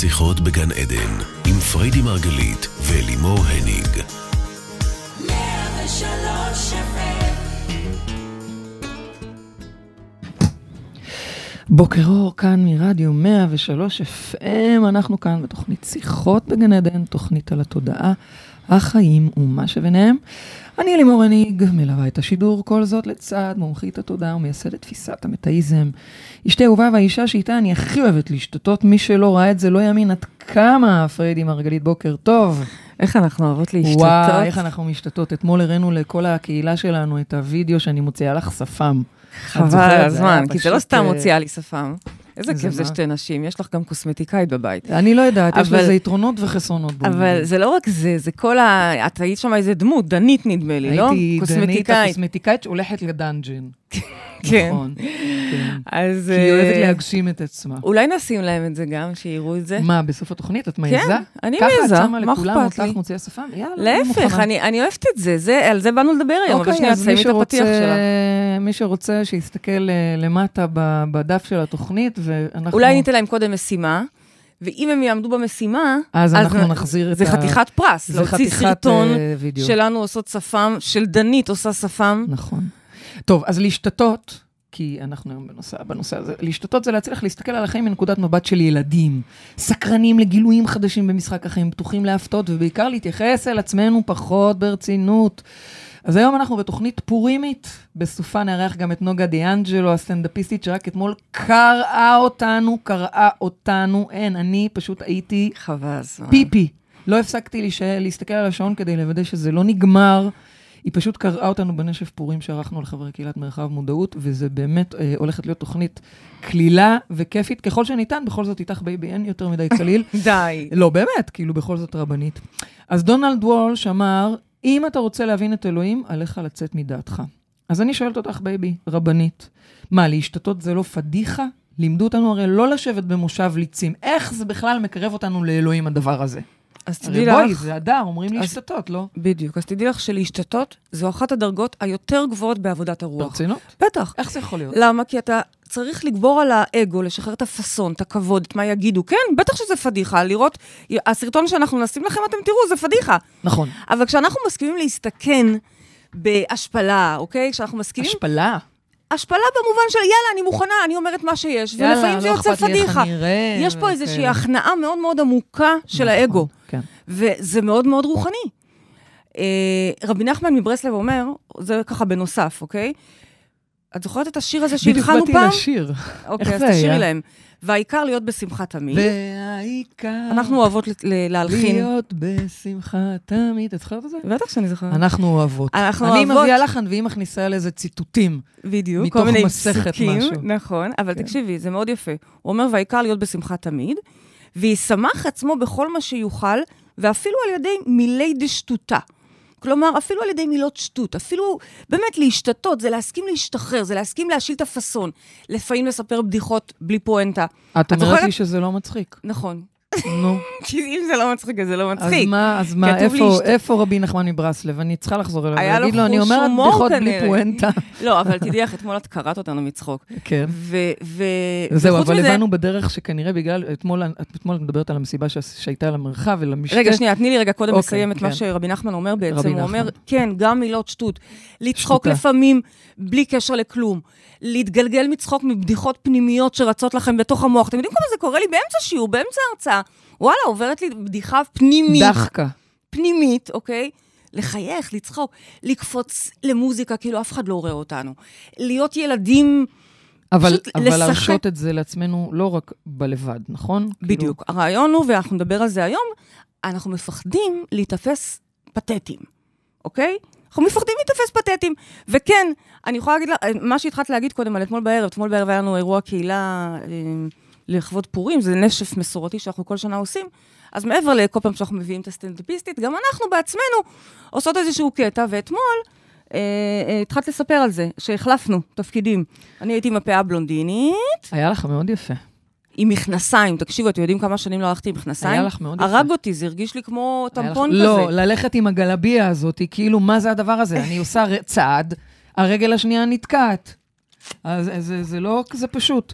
שיחות בגן עדן, עם פריידי מרגלית ולימור הניג. בוקר אור, כאן מרדיו 103 FM, אנחנו כאן בתוכנית שיחות בגן עדן, תוכנית על התודעה, החיים ומה שביניהם. אני לימור הניג, מלווה את השידור, כל זאת לצד מומחית התודעה ומייסדת תפיסת המטאיזם. אשתי אהובה והאישה שאיתה אני הכי אוהבת להשתתות, מי שלא ראה את זה לא יאמין עד כמה פריידי מרגלית בוקר טוב. איך אנחנו אוהבות להשתתות? וואו, איך אנחנו משתתות. אתמול הראינו לכל הקהילה שלנו את הוידאו שאני מוציאה לך שפם. חבל הזמן, כי זה לא סתם אה, מוציאה לי שפם. איזה זה כיף זה? שתי נשים, יש לך גם קוסמטיקאית בבית. אני לא יודעת, יש לזה יתרונות וחסרונות. אבל. זה לא רק זה, זה כל ה... את היית שם איזה דמות, דנית נדמה לי, לא? הייתי דנית קוסמטיקאית. הקוסמטיקאית שהולכת לדאנג'ן. כן. נכון. כן. אז... כי היא אוהבת אה, להגשים את עצמה. אולי נשים להם את זה גם, שיראו את זה. מה, בסוף התוכנית את מעיזה? כן, אני ככה מעיזה, את שמה מה לכולם, אכפת לי? אותך מוציאה שפם? יאללה, אני להפך, מוכנה. אני אני אוהבת את זה, זה, על זה באנו לדבר היום, אבל אוקיי, שנייה, אז מי תסיימי את הפתיח שרוצה- שלך. מי שרוצה, שיסתכל אה, למטה בדף של התוכנית, ואנחנו... אולי ניתן להם קודם משימה, ואם הם יעמדו במשימה, אז אנחנו נ- נחזיר את זה ה- חתיכת פרס, זה להוציא חתיכת, סרטון וידאו. שלנו עושות שפם, של דנית עושה שפם. נכון. טוב, אז להשתתות, כי אנחנו היום בנושא, בנושא הזה, להשתתות זה להצליח להסתכל על החיים מנקודת מבט של ילדים, סקרנים לגילויים חדשים במשחק החיים, פתוחים להפתעות, ובעיקר להתייחס אל עצמנו פחות ברצינות. אז היום אנחנו בתוכנית פורימית, בסופה נארח גם את נוגה דיאנג'לו, הסטנדאפיסטית, שרק אתמול קראה אותנו, קראה אותנו, אין, אני פשוט הייתי חבל הזמן. פיפי. לא הפסקתי להישאר, להסתכל על השעון כדי לוודא שזה לא נגמר. היא פשוט קרעה אותנו בנשף פורים שערכנו לחברי קהילת מרחב מודעות, וזה באמת אה, הולכת להיות תוכנית קלילה וכיפית ככל שניתן, בכל זאת איתך baby, אין יותר מדי קליל. די. לא, באמת, כאילו בכל זאת רבנית. אז דונלד וולש אמר, אם אתה רוצה להבין את אלוהים, עליך לצאת מדעתך. אז אני שואלת אותך, baby, רבנית, מה, להשתטות זה לא פדיחה? לימדו אותנו הרי לא לשבת במושב ליצים. איך זה בכלל מקרב אותנו לאלוהים הדבר הזה? אז הרי תדעי בואי, לך, זה הדר, אומרים להשתתות, לא? בדיוק, אז תדעי לך שלהשתתות זו אחת הדרגות היותר גבוהות בעבודת הרוח. ברצינות? בטח. איך זה יכול להיות? למה? כי אתה צריך לגבור על האגו, לשחרר את הפאסון, את הכבוד, את מה יגידו. כן, בטח שזה פדיחה, לראות, הסרטון שאנחנו נשים לכם, אתם תראו, זה פדיחה. נכון. אבל כשאנחנו מסכימים להסתכן בהשפלה, אוקיי? כשאנחנו מסכימים... השפלה. השפלה במובן של יאללה, אני מוכנה, אני אומרת מה שיש, יאללה, ולפעמים זה לא יוצא לי איך פדיחה. יש פה איזושהי וכאלה. הכנעה מאוד מאוד עמוקה של נכון, האגו. כן. וזה מאוד מאוד רוחני. אה, רבי נחמן מברסלב אומר, זה ככה בנוסף, אוקיי? את זוכרת את השיר הזה בדיוק שהלחנו באתי פעם? לשיר. אוקיי, אז תשאירי? להם. והעיקר להיות בשמחה תמיד. והעיקר אנחנו אוהבות להלחין. להיות בשמחה תמיד. את זוכרת את זה? בטח שאני זוכרת. אנחנו אוהבות. אנחנו אני אוהבות. מביאה לחן והיא מכניסה לזה ציטוטים. בדיוק, כל מיני משהו. נכון, אבל כן. תקשיבי, זה מאוד יפה. הוא אומר, והעיקר להיות בשמחה תמיד, וישמח עצמו בכל מה שיוכל, ואפילו על ידי מילי דשטותה. כלומר, אפילו על ידי מילות שטות, אפילו באמת להשתתות, זה להסכים להשתחרר, זה להסכים להשיל את הפאסון. לפעמים לספר בדיחות בלי פואנטה. את אומרת זוכרת? לי שזה לא מצחיק. נכון. נו. כי אם זה לא מצחיק, אז זה לא אז מצחיק. מה, אז מה, איפה, איפה רבי נחמן מברסלב? אני צריכה לחזור אליו היה לו ולהגיד לו, אני חוש אומרת הומור בדיחות בלי כנראה." פואנטה. לא, אבל תדעי לך, אתמול את קראת אותנו מצחוק. כן. ו... זהו, אבל הבנו בדרך שכנראה בגלל, אתמול, את מדברת על המסיבה שהייתה על המרחב ולמשתה. רגע, שנייה, תני לי רגע קודם אוקיי, לסיים את מה כן. שרבי נחמן אומר בעצם. הוא אומר. כן, גם מילות שטות. לצחוק. לפעמים בלי קשר לכלום. להתגלגל מצחוק מבדיחות פנימיות שרצות לכם בתוך המוח. אתם יודעים כמה זה קורה לי באמצע שיעור, באמצע הרצאה. וואלה, עוברת לי בדיחה פנימית. דחקה. פנימית, אוקיי? לחייך, לצחוק, לקפוץ למוזיקה כאילו אף אחד לא רואה אותנו. להיות ילדים... אבל, אבל לשחק. להרשות את זה לעצמנו לא רק בלבד, נכון? בדיוק. הרעיון הוא, ואנחנו נדבר על זה היום, אנחנו מפחדים להיתפס פתטיים, אוקיי? אנחנו מפחדים להיתפס פתטיים. וכן, אני יכולה להגיד לך, מה שהתחלת להגיד קודם על אתמול בערב, אתמול בערב היה לנו אירוע קהילה אה, לכבוד פורים, זה נשף מסורתי שאנחנו כל שנה עושים. אז מעבר לכל פעם שאנחנו מביאים את הסטנדאפיסטית, גם אנחנו בעצמנו עושות איזשהו קטע, ואתמול אה, אה, התחלת לספר על זה, שהחלפנו תפקידים. אני הייתי עם הפאה בלונדינית, היה לך מאוד יפה. עם מכנסיים. תקשיבו, אתם יודעים כמה שנים לא הלכתי עם מכנסיים? היה לך מאוד יפה. הרג אותי, זה הרגיש לי כמו טמפון כזה. לא, ללכת עם הגלביה הזאת, כאילו, מה זה הדבר הזה? אני עושה צעד, הרגל השנייה נתקעת. אז זה, זה לא כזה פשוט.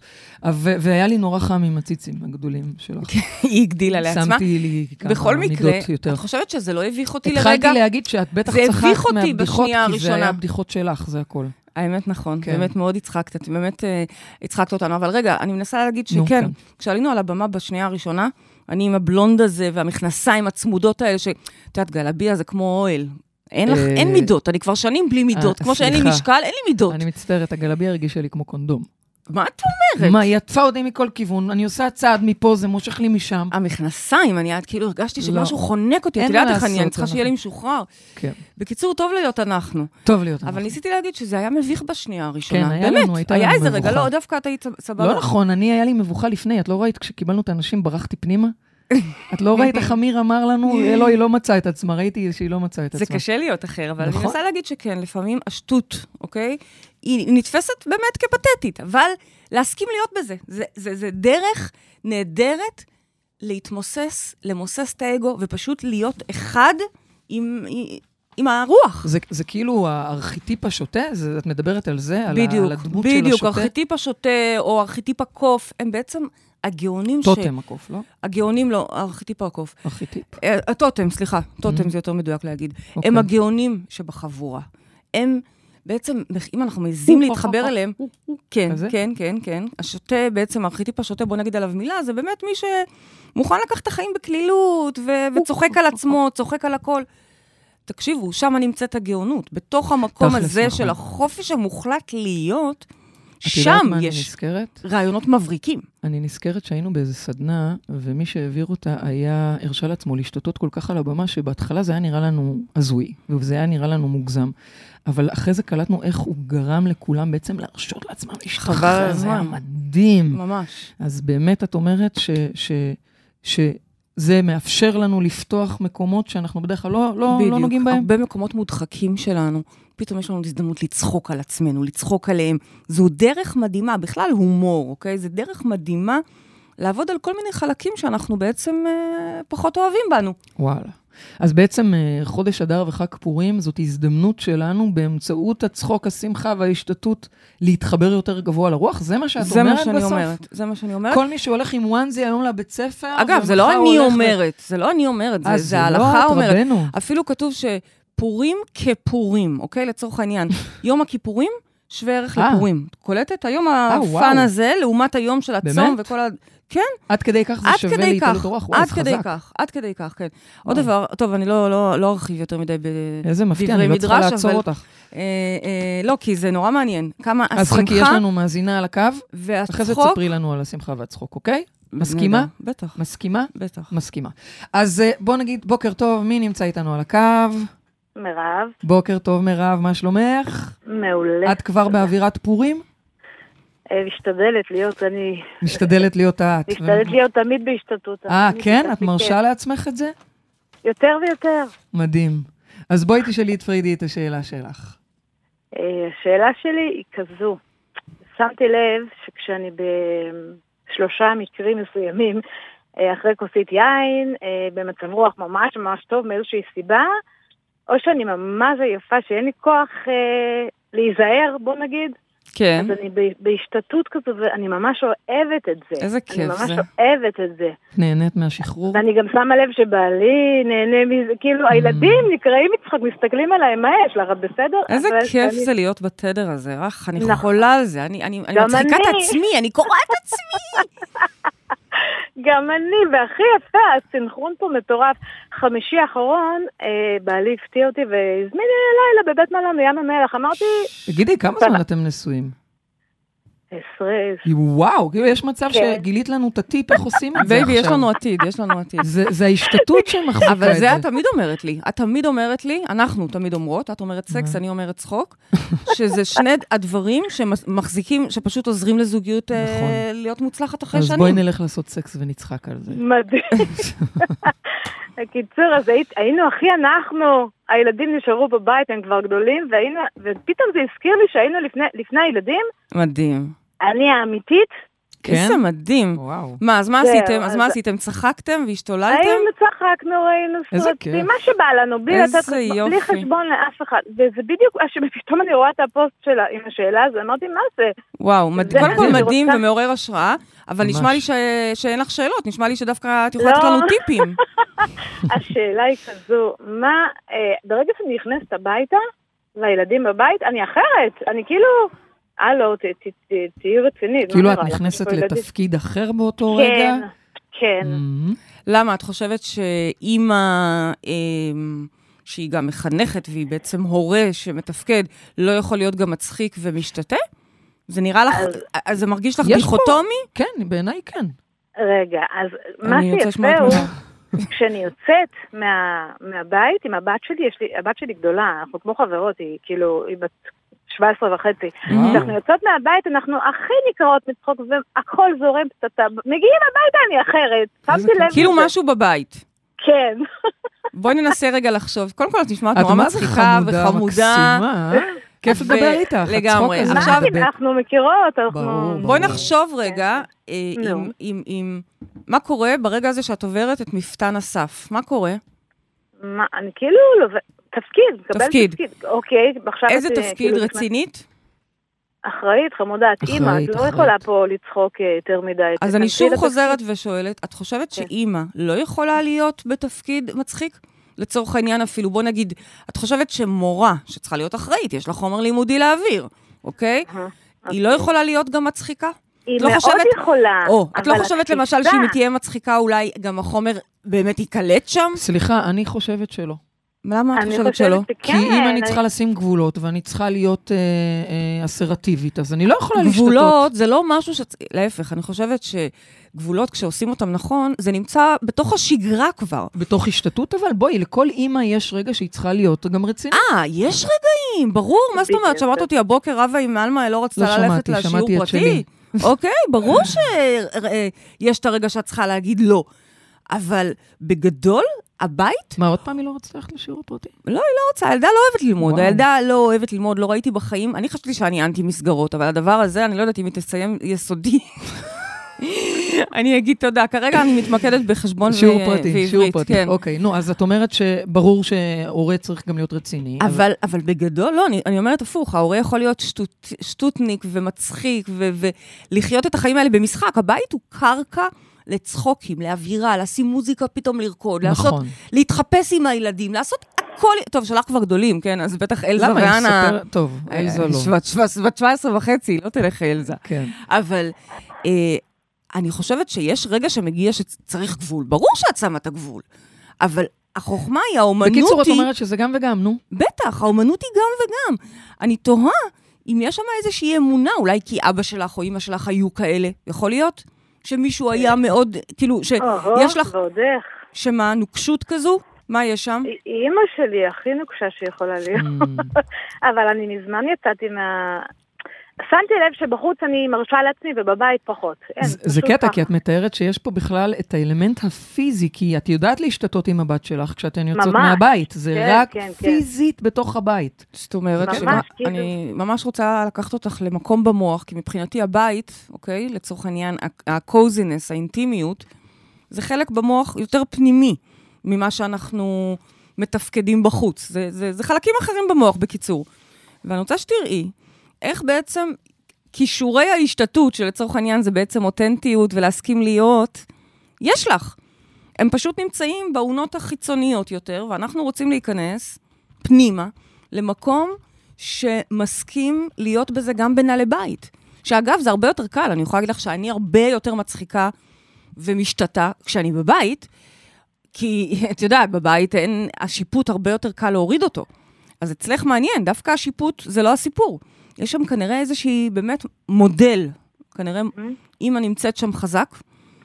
ו- והיה לי נורא חם עם הציצים הגדולים שלך. היא הגדילה לעצמה. שמתי לי כמה בכל מקרה, מידות יותר. את חושבת שזה לא הביך אותי לרגע? התחלתי להגיד שאת בטח צחקת מהבדיחות, כי זה. היה בדיחות שלך, זה הכל. האמת נכון, כן. באמת מאוד הצחקת, את באמת אה, הצחקת אותנו. אבל רגע, אני מנסה להגיד נו, שכן, כן. כשעלינו על הבמה בשנייה הראשונה, אני עם הבלונד הזה והמכנסיים הצמודות האלה, שאת יודעת, גלביה זה כמו אוהל. אין לך, אה, אין מידות, אני כבר שנים בלי מידות. אה, כמו שאין לי. משקל, אין לי מידות. אני מצטערת, הגלביה הרגישה לי כמו קונדום. מה את אומרת? מה, עטפה אותי מכל כיוון, אני עושה צעד מפה, זה מושך לי משם. המכנסיים, אני עד כאילו הרגשתי לא. שמשהו חונק אותי, את יודעת איך אני, אני צריכה שיהיה לי משוחרר. כן. בקיצור, טוב להיות אנחנו. טוב להיות אבל אנחנו. ניסיתי להגיד שזה היה מביך בשנייה הראשונה. כן, היה באמת, לנו, הייתה היה לנו איזה רגע, מבוכה. לא, דווקא את היית סבבה. לא נכון, אני, היה לי מבוכה לפני, את לא ראית כשקיבלנו את האנשים, ברחתי פנימה? את לא ראית איך אמיר אמר לנו, "אה, לא, היא לא מצאה את עצמה, ראיתי שהיא לא מצאה את עצמה. זה קשה להיות אחר, אבל נכון. אני מנסה להגיד שכן, לפעמים השטות, אוקיי? היא נתפסת באמת כפתטית, אבל להסכים להיות בזה. זה, זה, זה דרך נהדרת להתמוסס, למוסס את האגו, ופשוט להיות אחד עם, עם הרוח. זה, זה כאילו הארכיטיפ השוטה? זה, את מדברת על זה? בדיוק, על הדמות של בדיוק, השוטה? ארכיטיפ השוטה או ארכיטיפ הקוף, הם בעצם הגאונים ש... טוטם הקוף, לא? הגאונים לא, ארכיטיפ הקוף. ארכיטיפ. אה, הטוטם, סליחה, טוטם Mhm. זה יותר מדויק להגיד. אוקיי. הם הגאונים שבחבורה. הם בעצם, אם אנחנו מעזים להתחבר אליהם, כן? כן, כן, כן. השוטה, בעצם, הארכיטיפ השוטה, בוא נגיד עליו מילה, זה באמת מי שמוכן לקחת את החיים בקלילות, וצוחק על עצמו, צוחק על הכל. תקשיבו, שם נמצאת הגאונות. בתוך המקום הזה נכון. של החופש המוחלט להיות, שם יש נזכרת? רעיונות מבריקים. אני נזכרת שהיינו באיזה סדנה, ומי שהעביר אותה היה, הרשה לעצמו להשתתות כל כך על הבמה, שבהתחלה זה היה נראה לנו הזוי, וזה היה נראה לנו מוגזם. אבל אחרי זה קלטנו איך הוא גרם לכולם בעצם להרשות לעצמם חבל על להשתחרר, זה היה. מדהים. ממש. אז באמת את אומרת ש, ש, שזה מאפשר לנו לפתוח מקומות שאנחנו בדרך כלל לא, לא, לא נוגעים בהם. הרבה מקומות מודחקים שלנו, פתאום יש לנו הזדמנות לצחוק על עצמנו, לצחוק עליהם. זו דרך מדהימה, בכלל הומור, אוקיי? זו דרך מדהימה לעבוד על כל מיני חלקים שאנחנו בעצם אה, פחות אוהבים בנו. וואלה. אז בעצם אה, חודש אדר וחג פורים זאת הזדמנות שלנו באמצעות הצחוק, השמחה וההשתתות להתחבר יותר גבוה לרוח? זה מה שאת זה אומרת מה שאני בסוף? אומרת, זה מה שאני אומרת. כל מי שהולך עם וואנזי היום לבית ספר, אגב, זה לא אני הולך ל- אומרת, זה לא אני אומרת, זה, אה, זה ההלכה לא את, אומרת. רבנו. אפילו כתוב שפורים כפורים, אוקיי? לצורך העניין. יום הכיפורים, שווה ערך אה. לפורים. קולטת? היום אה, הפאן וואו. הזה, לעומת היום של הצום? וכל ה... כן, עד כדי כך זה שווה להתעלות כך, הרוח? וואי, עד זה כדי חזק. כך, עד כדי כך, כן. עוד וואו. דבר, טוב, אני לא, לא, לא ארחיב יותר מדי בדברי איזה מפתיע, אני לא צריכה מדרש, לעצור אבל- אותך. אה, אה, לא, כי זה נורא מעניין. כמה אז חכי, יש השמחה לנו מאזינה על הקו, אחרי זה והצחוק... תספרי לנו על השמחה והצחוק, אוקיי? מסכימה? בטח, מסכימה? בטח. מסכימה. אז אה, בוא נגיד, בוקר טוב, מי נמצא איתנו על הקו? מירב, בוקר טוב, מירב, מה שלומך? מעולה. את כבר באווירת פורים? אה, משתדלת להיות, אני משתדלת להיות את. משתדלת להיות תמיד בהשתתות. אה, כן? את מרשה מכיף. לעצמך את זה? יותר ויותר. מדהים. אז בואי תשאלי את פריידי את השאלה שלך. אה, השאלה שלי היא כזו, שמתי לב שכשאני בשלושה מקרים מסוימים, אה, אחרי כוסית יין, אה, במצב רוח ממש ממש טוב מאיזושהי סיבה, או שאני ממש עייפה, שאין לי כוח אה, להיזהר, בוא נגיד, כן. אז אני בהשתתות כזו, ואני ממש אוהבת את זה. איזה אני כיף ממש זה. אוהבת את זה. נהנית מהשחרור? ואני גם שמה לב שבעלי נהנה מזה, כאילו הילדים נקראים מצחוק, מסתכלים עליי, מה יש לך, את בסדר? Mm. איזה כיף אני- זה להיות בתדר הזה, אך, אני נכון. חולה על זה. אני אני- אני מצחיקה את אני. עצמי, אני קורעת את עצמי. גם אני, והכי יפה, הסנכרון פה מטורף. חמישי האחרון, אה, בעלי הפתיע אותי והזמין לי לילה בבית מלון בים המלח. אמרתי, תגידי, כמה זמן אתם נשואים? עשרה, וואו, כאילו יש מצב כן. שגילית לנו את הטיפ איך עושים את זה עכשיו. baby, יש לנו עתיד, יש לנו עתיד. זה זה ההשתטות שמחזיקה את זה. אבל זה את תמיד אומרת לי. את תמיד אומרת לי, אנחנו תמיד אומרות, את אומרת סקס? אני אומרת צחוק, שזה שני הדברים שמחזיקים, שפשוט עוזרים לזוגיות אה, נכון. להיות מוצלחת אחרי אז שנים. בואי נלך לעשות סקס ונצחק על זה. מדהים. בקיצור, אז היית- היינו הכי אנחנו, הילדים נשארו בבית, הם כבר גדולים, והיינו, ופתאום זה הזכיר לי שהיינו לפני, לפני הילדים, מדהים. אני האמיתית, כן? איזה מדהים. וואו. מה, אז מה עשיתם? אז אז- מה עשיתם? צחקתם והשתוללתם? היינו, צחקנו, ראינו סרטים. מה שבא לנו, בלי איזה לתת בלי. חשבון לאף אחד. וזה בדיוק, מה שפתאום אני רואה את הפוסט שלה עם השאלה הזו, אמרתי, מה זה? וואו, מד... זה- קודם כל מדהים רוצה- ומעורר השראה, אבל ממש. נשמע לי ש... שאין לך שאלות, נשמע לי שדווקא את יכולה לתת לא. לנו טיפים. השאלה היא כזו, מה, אה, ברגע שאני נכנסת הביתה, והילדים בבית, אני אחרת, אני כאילו, הלו, תהיי רצינית. כאילו את? נכנסת. לתפקיד אחר באותו רגע? כן, כן. למה? את חושבת שאימא, אמ, שהיא גם מחנכת והיא בעצם הורה שמתפקד, לא יכול להיות גם מצחיק ומשתתה? זה נראה לך, אז- זה מרגיש לך דיכוטומי? כן, בעיניי כן. רגע, אז מה שיפה הוא. כשאני יוצאת מה, מהבית עם הבת שלי, יש לי, הבת שלי גדולה, אנחנו כמו חברות, היא כאילו, היא בת 17 וחצי. כשאנחנו יוצאות מהבית, אנחנו הכי נקראות מצחוק, והכל זורם פצצה. מגיעים הביתה, אני אחרת. כאילו. משהו בבית. כן. בואי ננסה רגע לחשוב. קודם כל, את נשמעת נורא מצחיקה חמודה, וחמודה. אה? כיף לדבר איתך. לגמרי. עכשיו-. אנחנו מכירות, אנחנו... בואי נחשוב רגע אה. עם- עם- עם... מה קורה ברגע הזה שאת עוברת את מפתן הסף? מה קורה? מה, אני כאילו, תפקיד, מקבלת תפקיד. תפקיד. אוקיי, עכשיו איזה את, אה, תפקיד כאילו, רצינית? אחראית, חמודה, את אימא, את לא אחראית. יכולה פה לצחוק אה, יותר מדי. אז אני שוב לתפקיד. חוזרת ושואלת, את חושבת כן. שאימא לא יכולה להיות בתפקיד מצחיק? לצורך העניין אפילו, בוא נגיד, את חושבת שמורה, שצריכה להיות אחראית, יש לה חומר לימודי להעביר, אוקיי? אהה, היא לא יכולה להיות גם מצחיקה? היא לא מאוד חושבת- יכולה. או, את לא חושבת התפיסה- למשל שאם היא תהיה מצחיקה, אולי גם החומר באמת ייקלט שם? סליחה, אני חושבת שלא. למה את אני חושבת שלא? שכן. כי אם אני צריכה לשים גבולות ואני צריכה להיות אה, אה, אסרטיבית, אז אני לא יכולה להשתתות. גבולות זה לא משהו ש... להפך, אני חושבת שגבולות, כשעושים אותם נכון, זה נמצא בתוך השגרה כבר. בתוך השתתות, אבל בואי, לכל אימא יש רגע שהיא צריכה להיות גם רצינית. אה, יש רגעים, ברור. מה זאת אומרת? שמעת אותי הבוקר רבה עם עלמה, לא רצתה לא ללכת שמעתי, לשיעור שמעתי את פרטי? שלי. אוקיי, ברור שיש את הרגע שאת צריכה להגיד לא. אבל בגדול, הבית מה, עוד פעם היא לא רצתה ללכת לשיעור פרטי? לא רוצה, הילדה לא אוהבת ללמוד, וואו. הילדה לא אוהבת ללמוד, לא ראיתי בחיים, אני חשבתי שאני אנטי מסגרות, אבל הדבר הזה, אני לא יודעת אם היא תסיים יסודי. אני אגיד תודה, כרגע אני מתמקדת בחשבון ו- שיעור פרטי, ועברית, שיעור פרטי. כן. אוקיי, נו, אז את אומרת שברור שהורה צריך גם להיות רציני. אבל, אבל בגדול, לא, אני, אני אומרת הפוך, ההורה יכול להיות שטות, שטותניק ומצחיק ו, ולחיות את החיים האלה במשחק. הבית הוא קרקע לצחוקים, לאווירה, לשים מוזיקה פתאום לרקוד, לעשות, נכון. להתחפש עם הילדים, לעשות הכל, טוב, שלך כבר גדולים, כן? אז בטח אלזה למה? היא ואנה... מספרת... טוב, אה, לא. בת- בת- בת 17 וחצי, לא תלך אלזה. כן. אבל אה, אני חושבת שיש רגע שמגיע שצריך גבול. ברור שאת שמה את הגבול, אבל החוכמה היא, האומנות היא... בקיצור, את אומרת שזה גם וגם, נו. בטח, האומנות היא גם וגם. אני תוהה אם יש שם איזושהי אמונה, אולי כי אבא שלך או אימא שלך היו כאלה. יכול להיות? שמישהו היה מאוד, כאילו, שיש לך, ועוד איך. שמה, נוקשות כזו? מה יש שם? אימא שלי הכי נוקשה שיכולה להיות. Mm. אבל אני מזמן יצאתי מה... שמתי לב שבחוץ אני מרשה לעצמי ובבית פחות. אין, זה זה קטע, ככה. כי את מתארת שיש פה בכלל את האלמנט הפיזי, כי את יודעת להשתתות עם הבת שלך כשאתן יוצאות ממש. מהבית. זה כן, רק כן, כן. פיזית בתוך הבית. זאת אומרת, ממש, שמה- כאילו. אני ממש רוצה לקחת אותך למקום במוח, כי מבחינתי הבית, אוקיי? לצורך העניין, ה-coziness, האינטימיות, זה חלק במוח יותר פנימי ממה שאנחנו מתפקדים בחוץ. זה, זה, זה חלקים אחרים במוח, בקיצור. ואני רוצה שתראי איך בעצם כישורי ההשתתות, שלצורך העניין זה בעצם אותנטיות ולהסכים להיות, יש לך. הם פשוט נמצאים באונות החיצוניות יותר, ואנחנו רוצים להיכנס פנימה למקום שמסכים להיות בזה גם בנעלי בית. שאגב, זה הרבה יותר קל, אני יכולה להגיד לך שאני הרבה יותר מצחיקה ומשתתה כשאני בבית, כי את יודעת, בבית אין, השיפוט הרבה יותר קל להוריד אותו. אז אצלך מעניין, דווקא השיפוט זה לא הסיפור. יש שם כנראה איזושהי באמת מודל, כנראה אימא נמצאת שם חזק,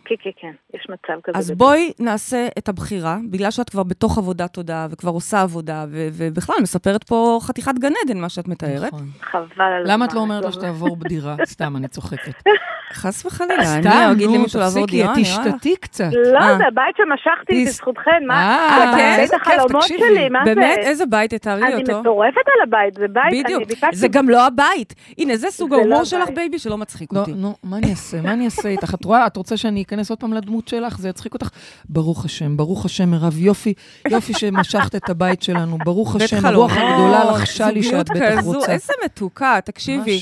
כן, כן, כן, יש מצב כזה. אז בטח. בואי נעשה את הבחירה, בגלל שאת כבר בתוך עבודת תודעה וכבר עושה עבודה, ו- ובכלל מספרת פה חתיכת גן עדן, מה שאת מתארת. נכון. חבל על למה את הזמן, לא אומרת טוב. שתעבור בדירה? סתם, אני צוחקת. חס וחלילה, אני אגיד למישהו לעבור דירה, נראה לך? תשתטי קצת. לא, אה. זה הבית שמשכתי בזכותכן, מה? אה, זה כן? איזה בית כיף, החלומות תקשיבי. שלי, מה זה? באמת, איזה בית, תתארי לי אני אותו. מטורפת על הבית, זה בית, אני ביקשתי... זה גם לא הבית. הנה, זה סוג זה ההומור לא שלך. baby, שלא מצחיק לא, אותי. נו, מה אני אעשה? מה אני אעשה איתך? את רואה, את רוצה שאני אכנס עוד פעם לדמות שלך? זה יצחיק אותך? ברוך השם, ברוך השם, מירב, יופי, יופי שמשכת את הבית שלנו, ברוך השם, הרוח חלומות, הגדולה לחשה לי שאת בטח רוצה. איזה מתוקה, תקשיבי.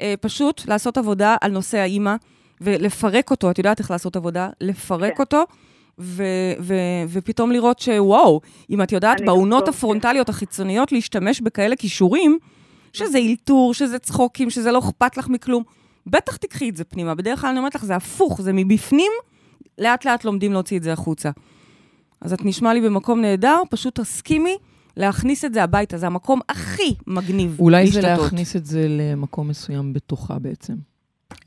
אה, פשוט לעשות עבודה על נושא האימא, ולפרק אותו, את יודעת איך לעשות עבודה? לפרק כן. אותו. ו- ו- ופתאום לראות שוואו, אם את יודעת באונות גם הפרונטליות החיצוניות להשתמש בכאלה כישורים, שזה אלתור, שזה צחוקים, שזה לא אכפת לך מכלום, בטח תיקחי את זה פנימה. בדרך כלל אני אומרת לך, זה הפוך, זה מבפנים, לאט לאט לומדים להוציא את זה החוצה. אז את נשמע לי במקום נהדר, פשוט תסכימי להכניס את זה הביתה, זה המקום הכי מגניב אולי זה להשתתות. להכניס את זה למקום מסוים בתוכה בעצם.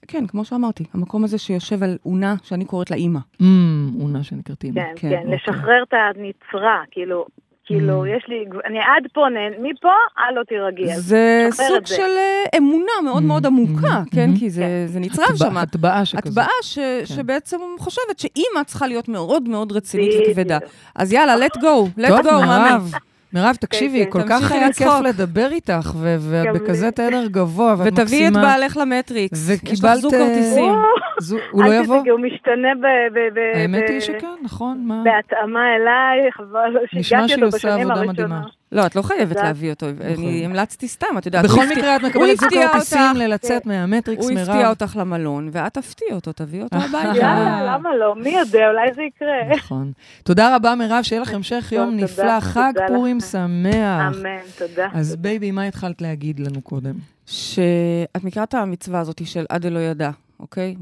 כן, כמו שאמרתי, המקום הזה שיושב על אונה, שאני קוראת לה אימא. אמ, אונה שנקראת אימא. כן, כן, כן, אוקיי. לשחרר את הנצרה, כאילו, כאילו, Mm. יש לי, אני עד פה, מפה, אל לא תירגעי. זה סוג זה. של אה, אמונה מאוד Mm, מאוד עמוקה, mm, כן? mm. כי זה כן. זה נצרב שם. הטבעה שכזאת. הטבעה ש- שבעצם חושבת שאימא צריכה להיות מאוד מאוד רצינית. וכבדה. אז יאללה, let go, let go, מאמי. מירב, תקשיבי, כן. כל כך תמשיכי היה כיף. לדבר איתך, ו- ואת גם בכזה לי. תדר גבוה, ואת מקסימה. ותביאי את בעלך למטריקס. יש לך וקיבלת, זוג אה, כרטיסים. זו- הוא לא אל יבוא? תדאגי, הוא משתנה ב- ב- ב- האמת ב- היא שכן, נכון, מה? בהתאמה אליי, חבל נשמע שהגעתי שהיא אותו עושה בשנים עבודה הראשונות. לא, את לא חייבת. להביא אותו. אני נכון. המלצתי סתם, את יודעת. בכל הוא מקרה, את הוא מקבלת זוג כרטיסים אותך. ללצאת מהמטריקס, הוא מירב. הפתיע אותך למלון, ואת תפתיע אותו, תביאי אותו הביתה. יאללה, למה לא? מי יודע, אולי זה יקרה. נכון. תודה רבה, מירב, שיהיה לך המשך יום תודה, נפלא, חג תודה פורים. שמח. אמן, תודה. אז baby, מה התחלת להגיד לנו קודם? שאת מכירה את המצווה הזאת של עד דלא ידע, אוקיי?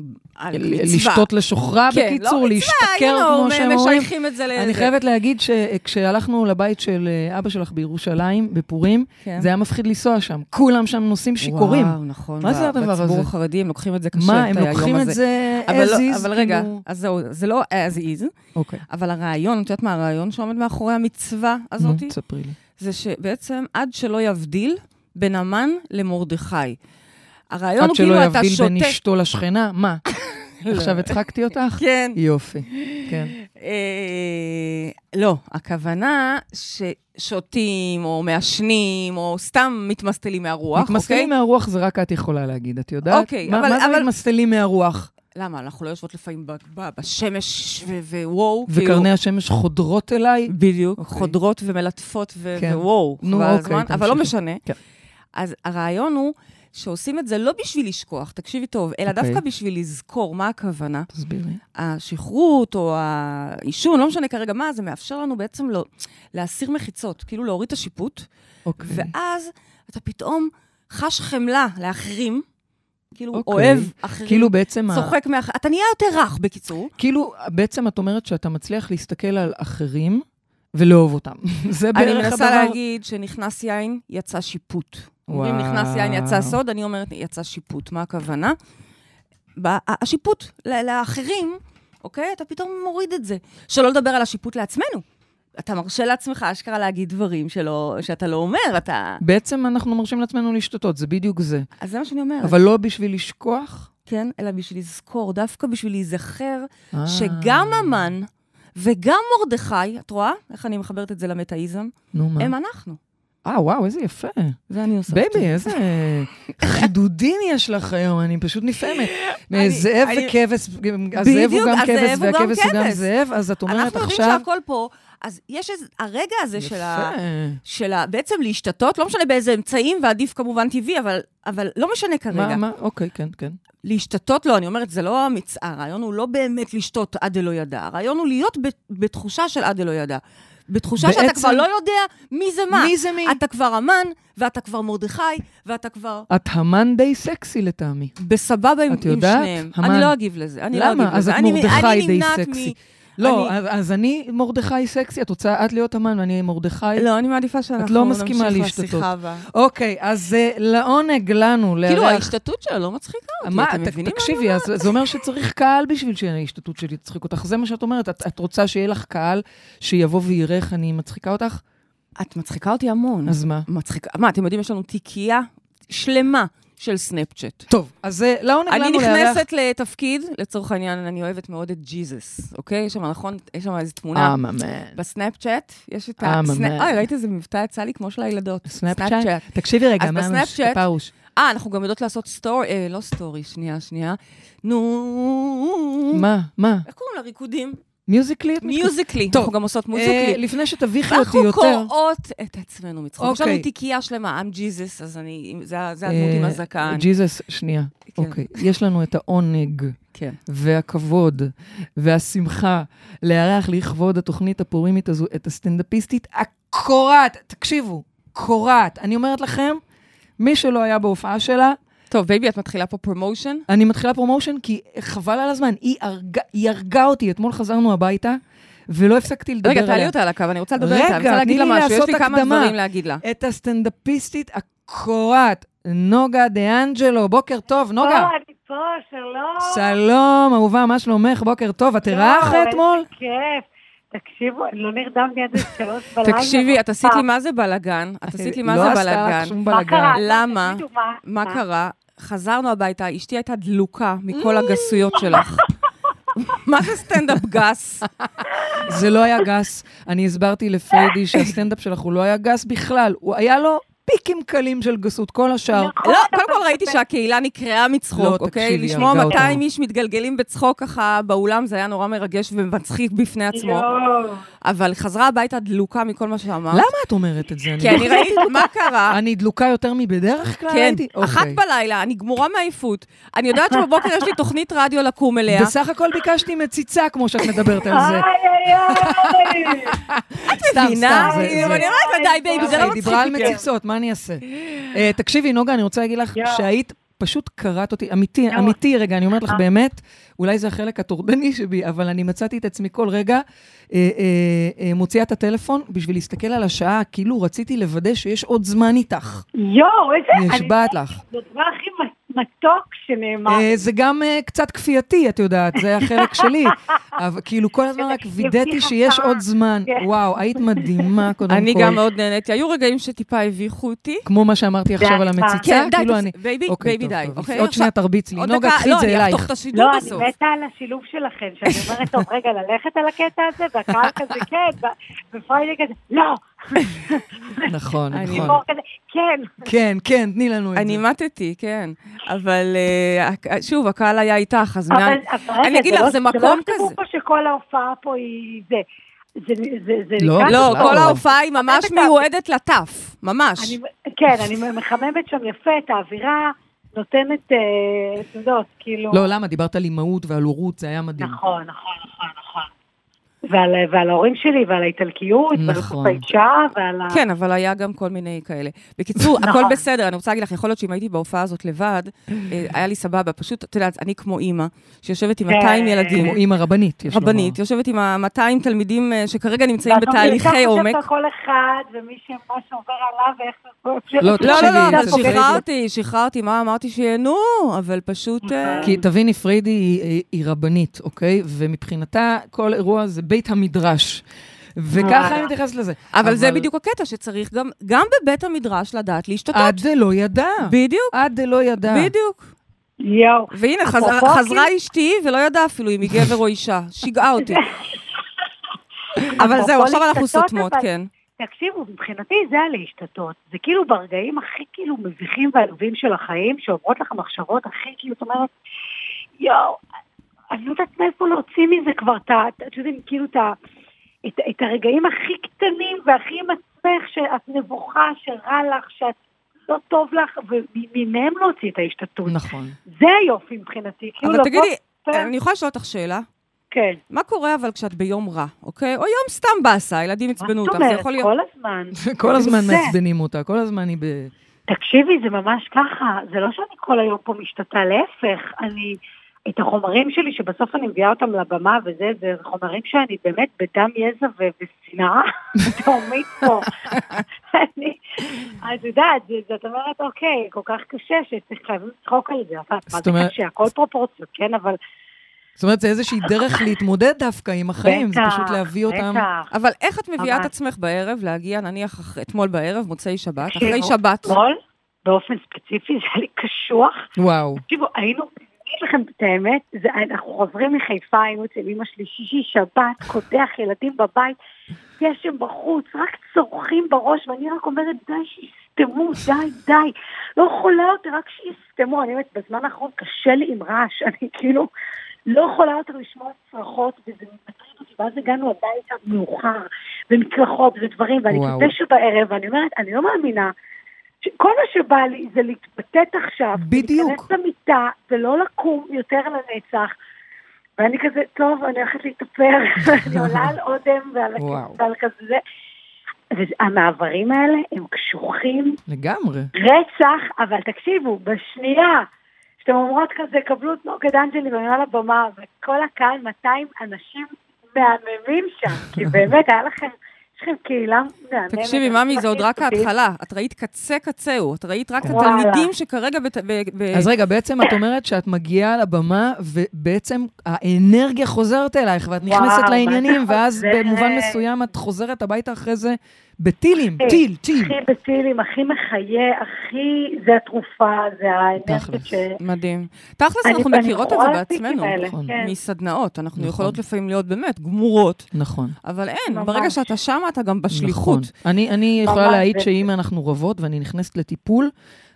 לשתות לשוכרה, כן, בקיצור, לא, להשתכר, כמו שהם אומרים. משייכים את זה לזה. אני חייבת להגיד שכשהלכנו לבית של אה, אבא שלך בירושלים, בפורים, כן. זה היה מפחיד לנסוע שם. כולם שם נוסעים שיכורים. וואו, נכון. מה זה הדבר בציבור הזה? החרדי הם לוקחים את זה קשה, מה, את הם היום לוקחים את הזה. זה אבל as לא- is? אבל רגע, כאילו- אז זהו, זה לא as is, אוקיי. אבל הרעיון, את יודעת מה הרעיון שעומד מאחורי המצווה נו, הזאת? תספרי לי. זה שבעצם עד שלא יבדיל בין המן למרדכי. הרעיון עד הוא שלא כאילו אתה יבדיל בין שותה... אשתו לשכנה? מה? עכשיו הצחקתי אותך? כן. יופי, כן. אה, לא, הכוונה ששותים, או מעשנים, או סתם מתמסטלים מהרוח, מתמסטלים אוקיי? מהרוח זה רק את יכולה להגיד, את יודעת? אוקיי, אבל- מה זה מתמסטלים מהרוח? למה, אנחנו לא יושבות לפעמים בשמש ווואו, כאילו... וקרני השמש חודרות אליי? בדיוק, אוקיי. חודרות ומלטפות כן. ווואו, נו, אוקיי, הזמן, אבל לא תמשיכי. משנה. כן. אז הרעיון הוא שעושים את זה לא בשביל לשכוח, תקשיבי טוב, אלא אוקיי. דווקא בשביל לזכור מה הכוונה. תסבירי. השכרות או העישון, לא משנה כרגע מה, זה מאפשר לנו בעצם לא, להסיר מחיצות, כאילו להוריד את השיפוט, אוקיי. ואז אתה פתאום חש חמלה לאחרים, כאילו אוקיי. אוהב אחרים, כאילו בעצם, ה- צוחק מאחרים, אתה נהיה יותר רך, בקיצור. כאילו בעצם את אומרת שאתה מצליח להסתכל על אחרים ולאהוב אותם. זה בערך אני הדבר... מנסה להגיד שנכנס יין, יצא שיפוט. אומרים, וואו. נכנס יין, יצא סוד, אני אומרת, יצא שיפוט. מה הכוונה? השיפוט לאחרים, אוקיי? אתה פתאום מוריד את זה. שלא לדבר על השיפוט לעצמנו. אתה מרשה לעצמך אשכרה להגיד דברים שלא, שאתה לא אומר, אתה... בעצם אנחנו מרשים לעצמנו להשתטות, זה בדיוק זה. אז זה מה שאני אומרת. אבל לא בשביל לשכוח. כן, אלא בשביל לזכור, דווקא בשביל להיזכר אה. שגם המן וגם מרדכי, את רואה איך אני מחברת את זה למטאיזם? נו, מה? הם אנחנו. אה, וואו, איזה יפה. זה אני עושה. baby, איזה חידודים יש לך היום, אני פשוט נפעמת. זאב וכבש, הזאב הוא גם כבש והכבש הוא גם. זאב, אז את אומרת אנחנו יודעים עכשיו... שהכל פה, אז יש איזה, הרגע הזה של ה... של ה... בעצם להשתתות, לא משנה באיזה אמצעים, ועדיף כמובן טבעי, אבל לא משנה כרגע. מה, מה? אוקיי, כן, כן. להשתתות, לא, אני אומרת, זה לא המצאה, הרעיון הוא לא באמת לשתות עד דלא ידע, הרעיון הוא להיות בתחושה של עד דלא ידע. בתחושה שאתה בעצם- כבר לא יודע מי זה מה. מי זה מי? אתה כבר המן, ואתה כבר מרדכי, ואתה כבר את המן די סקסי לטעמי. בסבבה עם, את עם יודעת? שניהם. המן. אני לא אגיב לזה, אני לא אגיב למה? אז לזה. את מרדכי אני די סקסי. מ- לא, אני- אז- אני מרדכי סקסי, את רוצה את להיות המן ואני מרדכי? לא, אני מעדיפה שאנחנו לא מסכימה נמשיך להשתתות. לשיחה הבאה. אוקיי, אז אה, לעונג לנו כאילו, לארח... ההשתתות שלה לא מצחיקה אותי, מה, אתם ת- מבינים מה תקשיבי, אז זה אומר שצריך קהל בשביל שההשתתות שלי תצחיק אותך. זה מה שאת אומרת. את, את רוצה שיהיה לך קהל שיבוא ויראה איך אני מצחיקה אותך? את מצחיקה אותי המון. אז מה? מצחיקה. מה, אתם יודעים, יש לנו תיקייה שלמה של סנאפצ'אט. טוב, אז אה, לעונג אני לנו לארח... נכנסת לתפקיד, לצורך העניין, אני אוהבת מאוד את ג'יזוס, אוקיי? יש שם, נכון? יש שם איזו תמונה. אמן. בסנאפצ'אט, יש את ה... סנאפ- אוי, ראית איזה מבטא יצא לי כמו של הילדות. סנאפצ'אט? תקשיבי רגע, מה פרוש? אה, אנחנו גם יודעות לעשות story, אה, לא story, שנייה, שנייה. נו... מה? מה? איך קוראים לריקודים? מיוזיקלי? מיוזיקלי. טוב, אנחנו גם עושות אה, מוזיקלי. לפני שתביכי אותי אנחנו יותר... קורעות את עצמנו מצחוק. יש לנו אוקיי. תיקייה שלמה, I'm Jesus, אז אני, זה ה- זה הדמות עם אה, הזקן. ג'יזוס, שנייה. כן. אוקיי. יש לנו את העונג כן. והכבוד והשמחה לארח לכבוד התוכנית הפורימית הזו את הסטנדאפיסטית הקורעת. תקשיבו, קורעת. אני אומרת לכם, מי שלא היה בהופעה שלה, טוב, baby, את מתחילה פה promotion? אני מתחילה promotion כי חבל על הזמן. היא הרגה, היא הרגה אותי. אתמול חזרנו הביתה, ולא הפסקתי לדבר רגע, עליה. תעלי אותה על הקו, אני רוצה לדבר רגע, איתה, אני רוצה להגיד לה משהו, יש לי כמה הקדמה. דברים להגיד לה. את הסטנדאפיסטית הקורעת, נוגה דה אנג'לו. בוקר טוב, נוגה. לא, אני פה, שלום. שלום, אהובה, מה שלומך? בוקר טוב. את לא, אחרי איזה אתמול? כיף. תקשיבו, אני לא נרדמתי עד שלוש בלילה. תקשיבי, את עשית לי מה זה בלאגן? את עשית לי מה זה לא עשתה בלאגן? לך שום מה בלאגן. למה? מה קרה? חזרנו הביתה, אשתי הייתה דלוקה מכל הגסויות שלך. מה זה סטנדאפ גס? זה לא היה גס. אני הסברתי לפריידי שהסטנדאפ שלך הוא לא היה גס בכלל. הוא היה לו פיקים קלים של גסות, כל השאר. נכון. לא, קודם כל ראיתי שהקהילה נקרעה לא, מצחוק, אוקיי? תקשיבי, לשמוע הרגה 200 אותנו. איש מתגלגלים בצחוק ככה באולם, זה היה נורא מרגש ומצחיק בפני עצמו. אבל חזרה הביתה דלוקה מכל מה שאמרת. למה את אומרת את זה? כי אני ראיתי מה קרה. אני דלוקה יותר מבדרך כלל? כן? אחת אוקיי. בלילה, אני גמורה מעייפות. אני יודעת שבבוקר יש לי תוכנית רדיו לקום אליה. בסך הכל ביקשתי מציצה, כמו שאת מדברת על זה. איי, איי, איי. סתם, מבינה? אני אומרת לה, די baby, זה לא היא מצחיק. דיברה על אותי." מציצות, מה אני אעשה? אה, תקשיבי, נוגה, אני רוצה להגיד לך. שהיית... פשוט קרעת אותי, אמיתי. אמיתי, רגע, אני אומרת לך אה. באמת, אולי זה החלק הטורדני שבי, אבל אני מצאתי את עצמי כל רגע אה, אה, אה, מוציאה את הטלפון בשביל להסתכל על השעה, כאילו רציתי לוודא שיש עוד זמן איתך. יואו, איזה... נשבעת לך. זה הדבר הכי מתוק שנאמר. אה, זה גם אה, קצת כפייתי, את יודעת, זה החלק שלי. אבל כאילו, כל הזמן רק וידאתי שיש. עוד זמן. כן. וואו, היית מדהימה, קודם כל. אני גם מאוד נהניתי. היו רגעים שטיפה הביכו אותי. כמו מה שאמרתי עכשיו על המציצה, כן, כאילו אני... baby, אוקיי, baby, די. אוקיי, עוד שנייה תרביץ לי. נוגה, קחי את זה לא, אני אלייך. אחתוך את השידור לא, אני. מתה על השילוב שלכם, שאני אומרת, טוב, רגע, ללכת על הקטע הזה, והקהל כזה, כן, ופריידי כזה, לא. נכון, אני- נכון. כן. כן, כן, תני לנו את אני זה. מתתי, כן. אבל אה, שוב, הקהל היה איתך, אז מה... אני אגיד לך, לא- זה לא מקום כזה. פה שכל ההופעה פה היא זה. זה, זה, זה לא, לקראת לא, כל לא. ההופעה היא ממש מיועדת לטף, ממש. אני, כן, אני מחממת שם יפה את האווירה, נותנת, אה, את יודעת, כאילו... לא, למה? דיברת על אימהות ועל הורות, זה היה מדהים. נכון, נכון, נכון, נכון. ועל, ועל ההורים שלי, ועל האיטלקיות, ועל נכון. גוף האישה, ועל ה... כן, אבל היה גם כל מיני כאלה. בקיצור, נכון. הכל בסדר, אני רוצה להגיד לך, יכול להיות שאם הייתי בהופעה הזאת לבד, אה, היה לי סבבה. פשוט, את יודעת, אני כמו אימא, שיושבת עם כן. 200 ילדים, כמו אימא רבנית, יש לומר. רבנית, יושבת עם ה-200 תלמידים אה, שכרגע נמצאים ואת בתהליכי עומק. על כל אחד, ומי שמה שעובר עליו, ואיך... לא, לא, לא, לא, אבל. שחררתי, שחררתי, מה אמרתי שיהנו, אבל פשוט... אה, כי תביני, פריידי היא רבנית, אוקיי? ומבחינתה כל אירוע זה בית המדרש. וככה היא מתייחסת לזה. אבל זה בדיוק הקטע, שצריך גם, גם בבית המדרש לדעת להשתתף. עד דלא ידע. בדיוק, עד דלא ידע. בדיוק. יואו. והנה, חז- חזרה אשתי ולא ידעה אפילו אם היא גבר או אישה. שיגעה אותי. אבל זהו, עכשיו אנחנו סותמות, אבל- כן. תקשיבו, מבחינתי זה הלהשתתות. זה כאילו ברגעים הכי כאילו מביכים ועלובים של החיים, שעוברות לך מחשבות הכי כאילו, את אומרת, יואו, אני לא יודעת מאיפה להוציא מזה כבר את ה... את יודעת, כאילו את ה... את, את הרגעים הכי קטנים והכי עם עצמך, שאת נבוכה, שרע לך, שאת לא טוב לך, ומהם להוציא את ההשתתות. נכון. זה היופי מבחינתי. כאילו אבל תגידי, כן, אני יכולה לשאול אותך שאלה? כן. מה קורה אבל כשאת ביום רע, אוקיי? או יום סתם באסה, הילדים מה עצבנו זאת אותך, זה אומרת? יכול להיות... כל הזמן. כל הזמן. מעצבנים אותה, כל הזמן היא ב... תקשיבי, זה ממש ככה, זה לא שאני כל היום פה משתתה, להפך, אני, את החומרים שלי, שבסוף אני מביאה אותם לבמה וזה, זה חומרים שאני באמת בדם, יזע ו- ושנאה תהומית פה. אני, את יודעת, זאת אומרת, אוקיי, כל כך קשה שחייבים לצחוק על זה, אבל מה זה קשה, הכל פרופורציות, כן, אבל... זאת אומרת, זה איזושהי דרך להתמודד דווקא עם החיים, זה פשוט להביא אותם... בטח. אבל איך את מביאה את. עצמך בערב להגיע, נניח אתמול בערב, מוצאי שבת, אחרי שבת, אתמול, באופן ספציפי, זה היה לי קשוח. וואו. תקשיבו, היינו, אגיד לכם את האמת, זה, אנחנו חוזרים מחיפה, היינו אצל אמא שלי שישי שבת, קודח ילדים בבית, גשם בחוץ, רק צורכים בראש, ואני רק אומרת, די שיסתמו, די, די. לא יכולה יותר, רק שיסתמו. אני אומרת, בזמן האחרון קשה לי עם רעש, אני כאילו לא יכולה יותר לשמוע צרחות, וזה מטריד אותי, ואז הגענו הביתה מאוחר, ומקלחות ודברים, ואני. בתשע בערב, ואני אומרת, אני לא מאמינה. כל מה שבא לי זה להתבטאת עכשיו, בדיוק. להיכנס למיטה ולא לקום יותר לנצח. ואני כזה, טוב, אני הולכת להתאפר, אני עולה על אודם ועל, כזה. והמעברים האלה הם קשוחים, לגמרי. רצח, אבל תקשיבו, בשנייה שאתם אומרות כזה, קבלו את נוגד אנג'לי ואני על הבמה, וכל הקהל, 200 אנשים מהממים שם, כי באמת, היה לכם, לכם קהילה מהממת. תקשיבי, ממי, זה עוד רק. ההתחלה. את ראית קצה קצהו, את ראית רק את. התלמידים שכרגע... בת- ב- ב- אז רגע, בעצם את אומרת שאת מגיעה לבמה, ובעצם האנרגיה חוזרת אלייך, ואת נכנסת לעניינים, ואז? במובן מסוים את חוזרת הביתה אחרי זה בטילים, טיל, טיל. הכי בטילים, הכי מחיה, הכי, זה התרופה, זה האנרגיה תכלס. ש... מדהים. תכלס, אני- אנחנו אני מכירות את זה בעצמנו. האלה, נכון. כן. מסדנאות. אנחנו נכון. יכולות לפעמים להיות באמת גמורות, נכון. אבל אין, ממש. ברגע שאתה שמה, אתה גם בשליחות. נכון. אני, אני יכולה להעיד שאם אנחנו רבות ואני נכנסת לטיפול,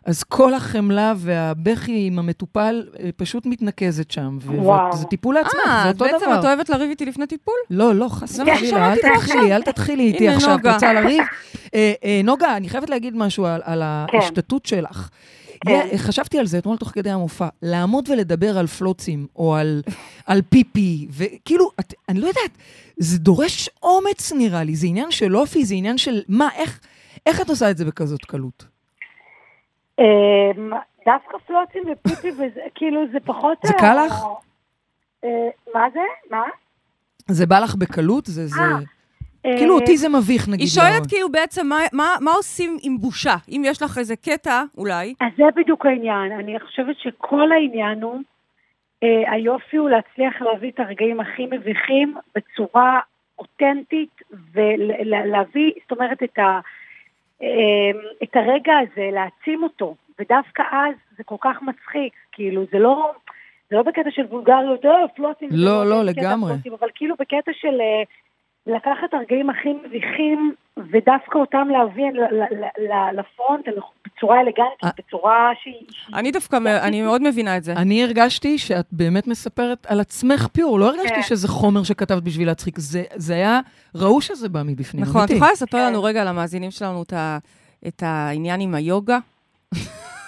אז כל החמלה והבכי עם המטופל אה, פשוט מתנקזת שם. וואו. וזה טיפול לעצמך, אה, זה אותו בעצם דבר. את אוהבת לריב איתי לפני טיפול? לא, לא, חס זה מה וחלילה, אל תתחילי, אל תתחילי איתי עכשיו. רוצה לריב? אה, אה, נוגה, אני חייבת להגיד משהו על, על כן. ההשתתות שלך. כן. חשבתי על זה אתמול תוך כדי המופע, לעמוד ולדבר על פלוצים, או על, על פיפי, וכאילו, את, אני לא יודעת, זה דורש אומץ נראה לי, זה עניין של אופי, זה עניין של מה, איך, איך את עושה את זה בכזאת קלות? אמ, דווקא פלוצים ופיפי, כאילו, זה פחות... זה קל לך? אה, מה זה? מה? זה בא לך בקלות? זה, זה... אה, כאילו, אותי זה מביך, נגיד. היא שואלת כאילו בעצם, מה- מה- מה עושים עם בושה? אם יש לך איזה קטע, אולי, אז זה בדיוק העניין. אני חושבת שכל העניין הוא, אה, היופי הוא להצליח להביא את הרגעים הכי מביכים בצורה אותנטית, ולהביא, זאת אומרת, את, ה, אה, את הרגע הזה, להעצים אותו. ודווקא אז זה כל כך מצחיק, כאילו, זה לא... זה לא בקטע של וולגריות, אה, פלוטים. לא, לא, בקטע לגמרי. פלוטים, אבל כאילו בקטע של אה, לקחת הרגעים הכי מביכים, ודווקא אותם להביא לפרונט בצורה אה. אלגנטית, בצורה שהיא... אני דווקא, אני מאוד מבינה את זה. אני הרגשתי שאת באמת מספרת על עצמך פיור, לא הרגשתי כן. שזה חומר שכתבת בשביל להצחיק, זה, היה, ראו שזה בא מבפנים, נכון, את. יכולה לספר כן. לנו רגע למאזינים שלנו את העניין עם היוגה?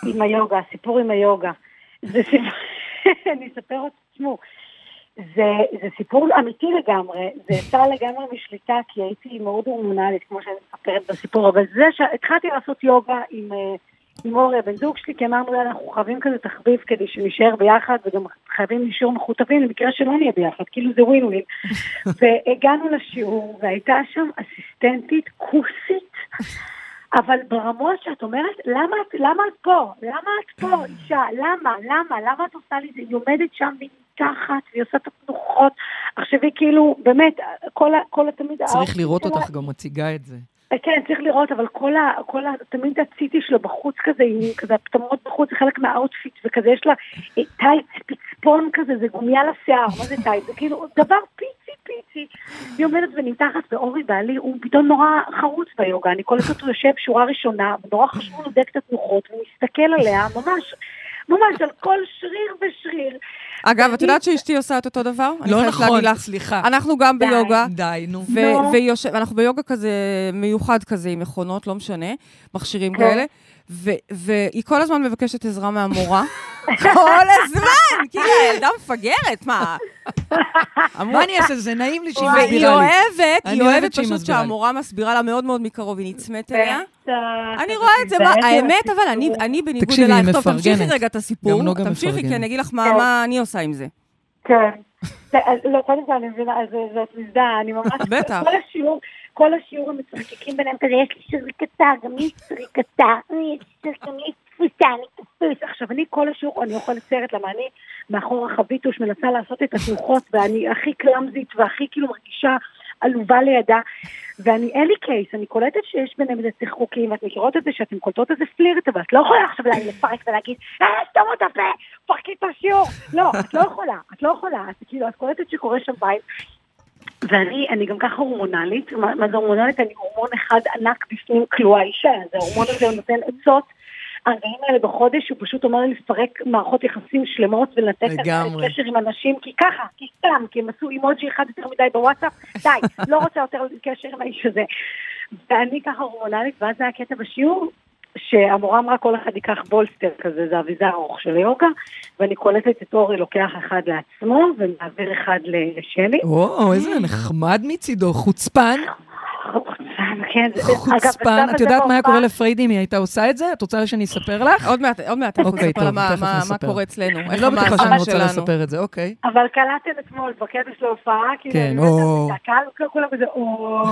עם היוגה, הסיפור עם היוגה. זה סיפור, אני אספר את תשמעו, זה, זה סיפור אמיתי לגמרי, זה יצא לגמרי משליטה, כי הייתי מאוד הורמונלית, כמו שאני מספרת בסיפור, אבל זה שהתחלתי לעשות יוגה עם, אה, עם אורי, הבן זוג שלי, כי אמרנו, "יאללה, אנחנו חייבים כזה תחביב כדי שנישאר ביחד, וגם חייבים להישאר מכותבים למקרה שלא נהיה ביחד, כאילו זה ווין ווין. והגענו לשיעור, והייתה שם אסיסטנטית כוסית. אבל ברמות שאת אומרת, למה את, למה את פה? למה את פה, אישה? למה? למה? למה את עושה לי זה? היא עומדת שם מתחת, והיא עושה את התנוחות. עכשיו היא כאילו, באמת, כל ה... כל ה... תמיד... צריך לראות שלה- אותך גם מציגה את זה. כן, צריך לראות, אבל כל ה... כל ה... תמיד הציצי שלה בחוץ כזה, עם כזה הפטמות בחוץ, זה חלק מה outfit, וכזה יש לה אה, טייץ, פצפון כזה, זה גומיה לשיער, מה זה טייץ? זה כאילו דבר פיצי פיצי. היא עומדת ונמתחת, ואורי בעלי, הוא פתאום נורא חרוץ ביוגה, אני קולטת אותו יושב שורה ראשונה, ונורא חשוב לדייק את התנוחות, והוא מסתכל עליה, ממש, ממש על כל שריר ושריר. אגב, את יודעת שאשתי עושה את אותו דבר? לא נכון. סליחה. אנחנו גם. ביוגה. די, נו. ו- נו. ויושב, אנחנו ביוגה כזה מיוחד כזה, עם מכונות, לא משנה, מכשירים כן. כאלה, והיא כל הזמן מבקשת עזרה מהמורה. כל הזמן! כאילו, הילדה מפגרת, מה? מה אני אעשה? זה נעים לי שהיא מסבירה לי. אוהבת, היא אוהבת אוהבת שהיא פשוט. שהמורה מסבירה לה מאוד מאוד מקרוב, היא נצמאת אליה. אני רואה את זה, האמת, אבל אני, בניגוד תקשיבי, היא אלייך, טוב, תמשיכי. רגע את הסיפור, תמשיכי, כי. אני אגיד לך מה כן. מה אני עושה עם זה. כן. לא, קודם כל אני מבינה, זאת מזדהה, אני ממש... בטח. כל השיעור, כל השיעור הם משחקים ביניהם כזה, יש לי שריקתה, גם לי יש שריקתה, יש לי גם תפוס. עכשיו, אני כל השיעור, אני אוכלת סרט, למה אני מאחור החביטוש מנסה לעשות את התנוחות, ואני הכי קלאמזית והכי כאילו מרגישה עלובה לידה, ואני, אין לי קייס, אני קולטת שיש ביניהם איזה צחקוקים, ואת מכירות את זה שאתן קולטות איזה פלירט, אבל את לא יכולה עכשיו לפרק ולהגיד, אה, סתום את הפה, פרקי את השיעור. לא, את לא יכולה, את לא יכולה, את כאילו, את קולטת שקורה שם בית. ואני אני גם ככה הורמונלית, מה, מה זה הורמונלית? אני הורמון אחד ענק בפנים כלואה אישה, אז ההורמון הזה נותן עצות. הרגעים האלה בחודש, הוא פשוט אומר לי לפרק מערכות יחסים שלמות ולנתק לגמרי. קשר עם אנשים, כי ככה, כי סתם, כי הם עשו אימוג'י אחד יותר מדי בוואטסאפ, די, לא רוצה יותר קשר עם האיש הזה. ואני ככה הורמונלית, ואז היה קטע בשיעור, שהמורה אמרה כל אחד ייקח בולסטר כזה, זה אביזר ארוך של יוגה, ואני קולטת את אורי לוקח אחד לעצמו ומעביר אחד לשלי. וואו, איזה נחמד מצידו, חוצפן. חוצפן, כן. חוצפן. את יודעת מה היה קורה לפריידי אם היא הייתה עושה את זה? את רוצה שאני אספר לך? עוד מעט, עוד מעט אנחנו אוקיי, נספר מה-. קורה אצלנו. אני לא בטוחה שאני רוצה. לספר את זה, אוקיי. אבל קלטתם אתמול בקטע של ההופעה, כאילו, כן, אני אומרת, או. הקהל כולם כזה, או,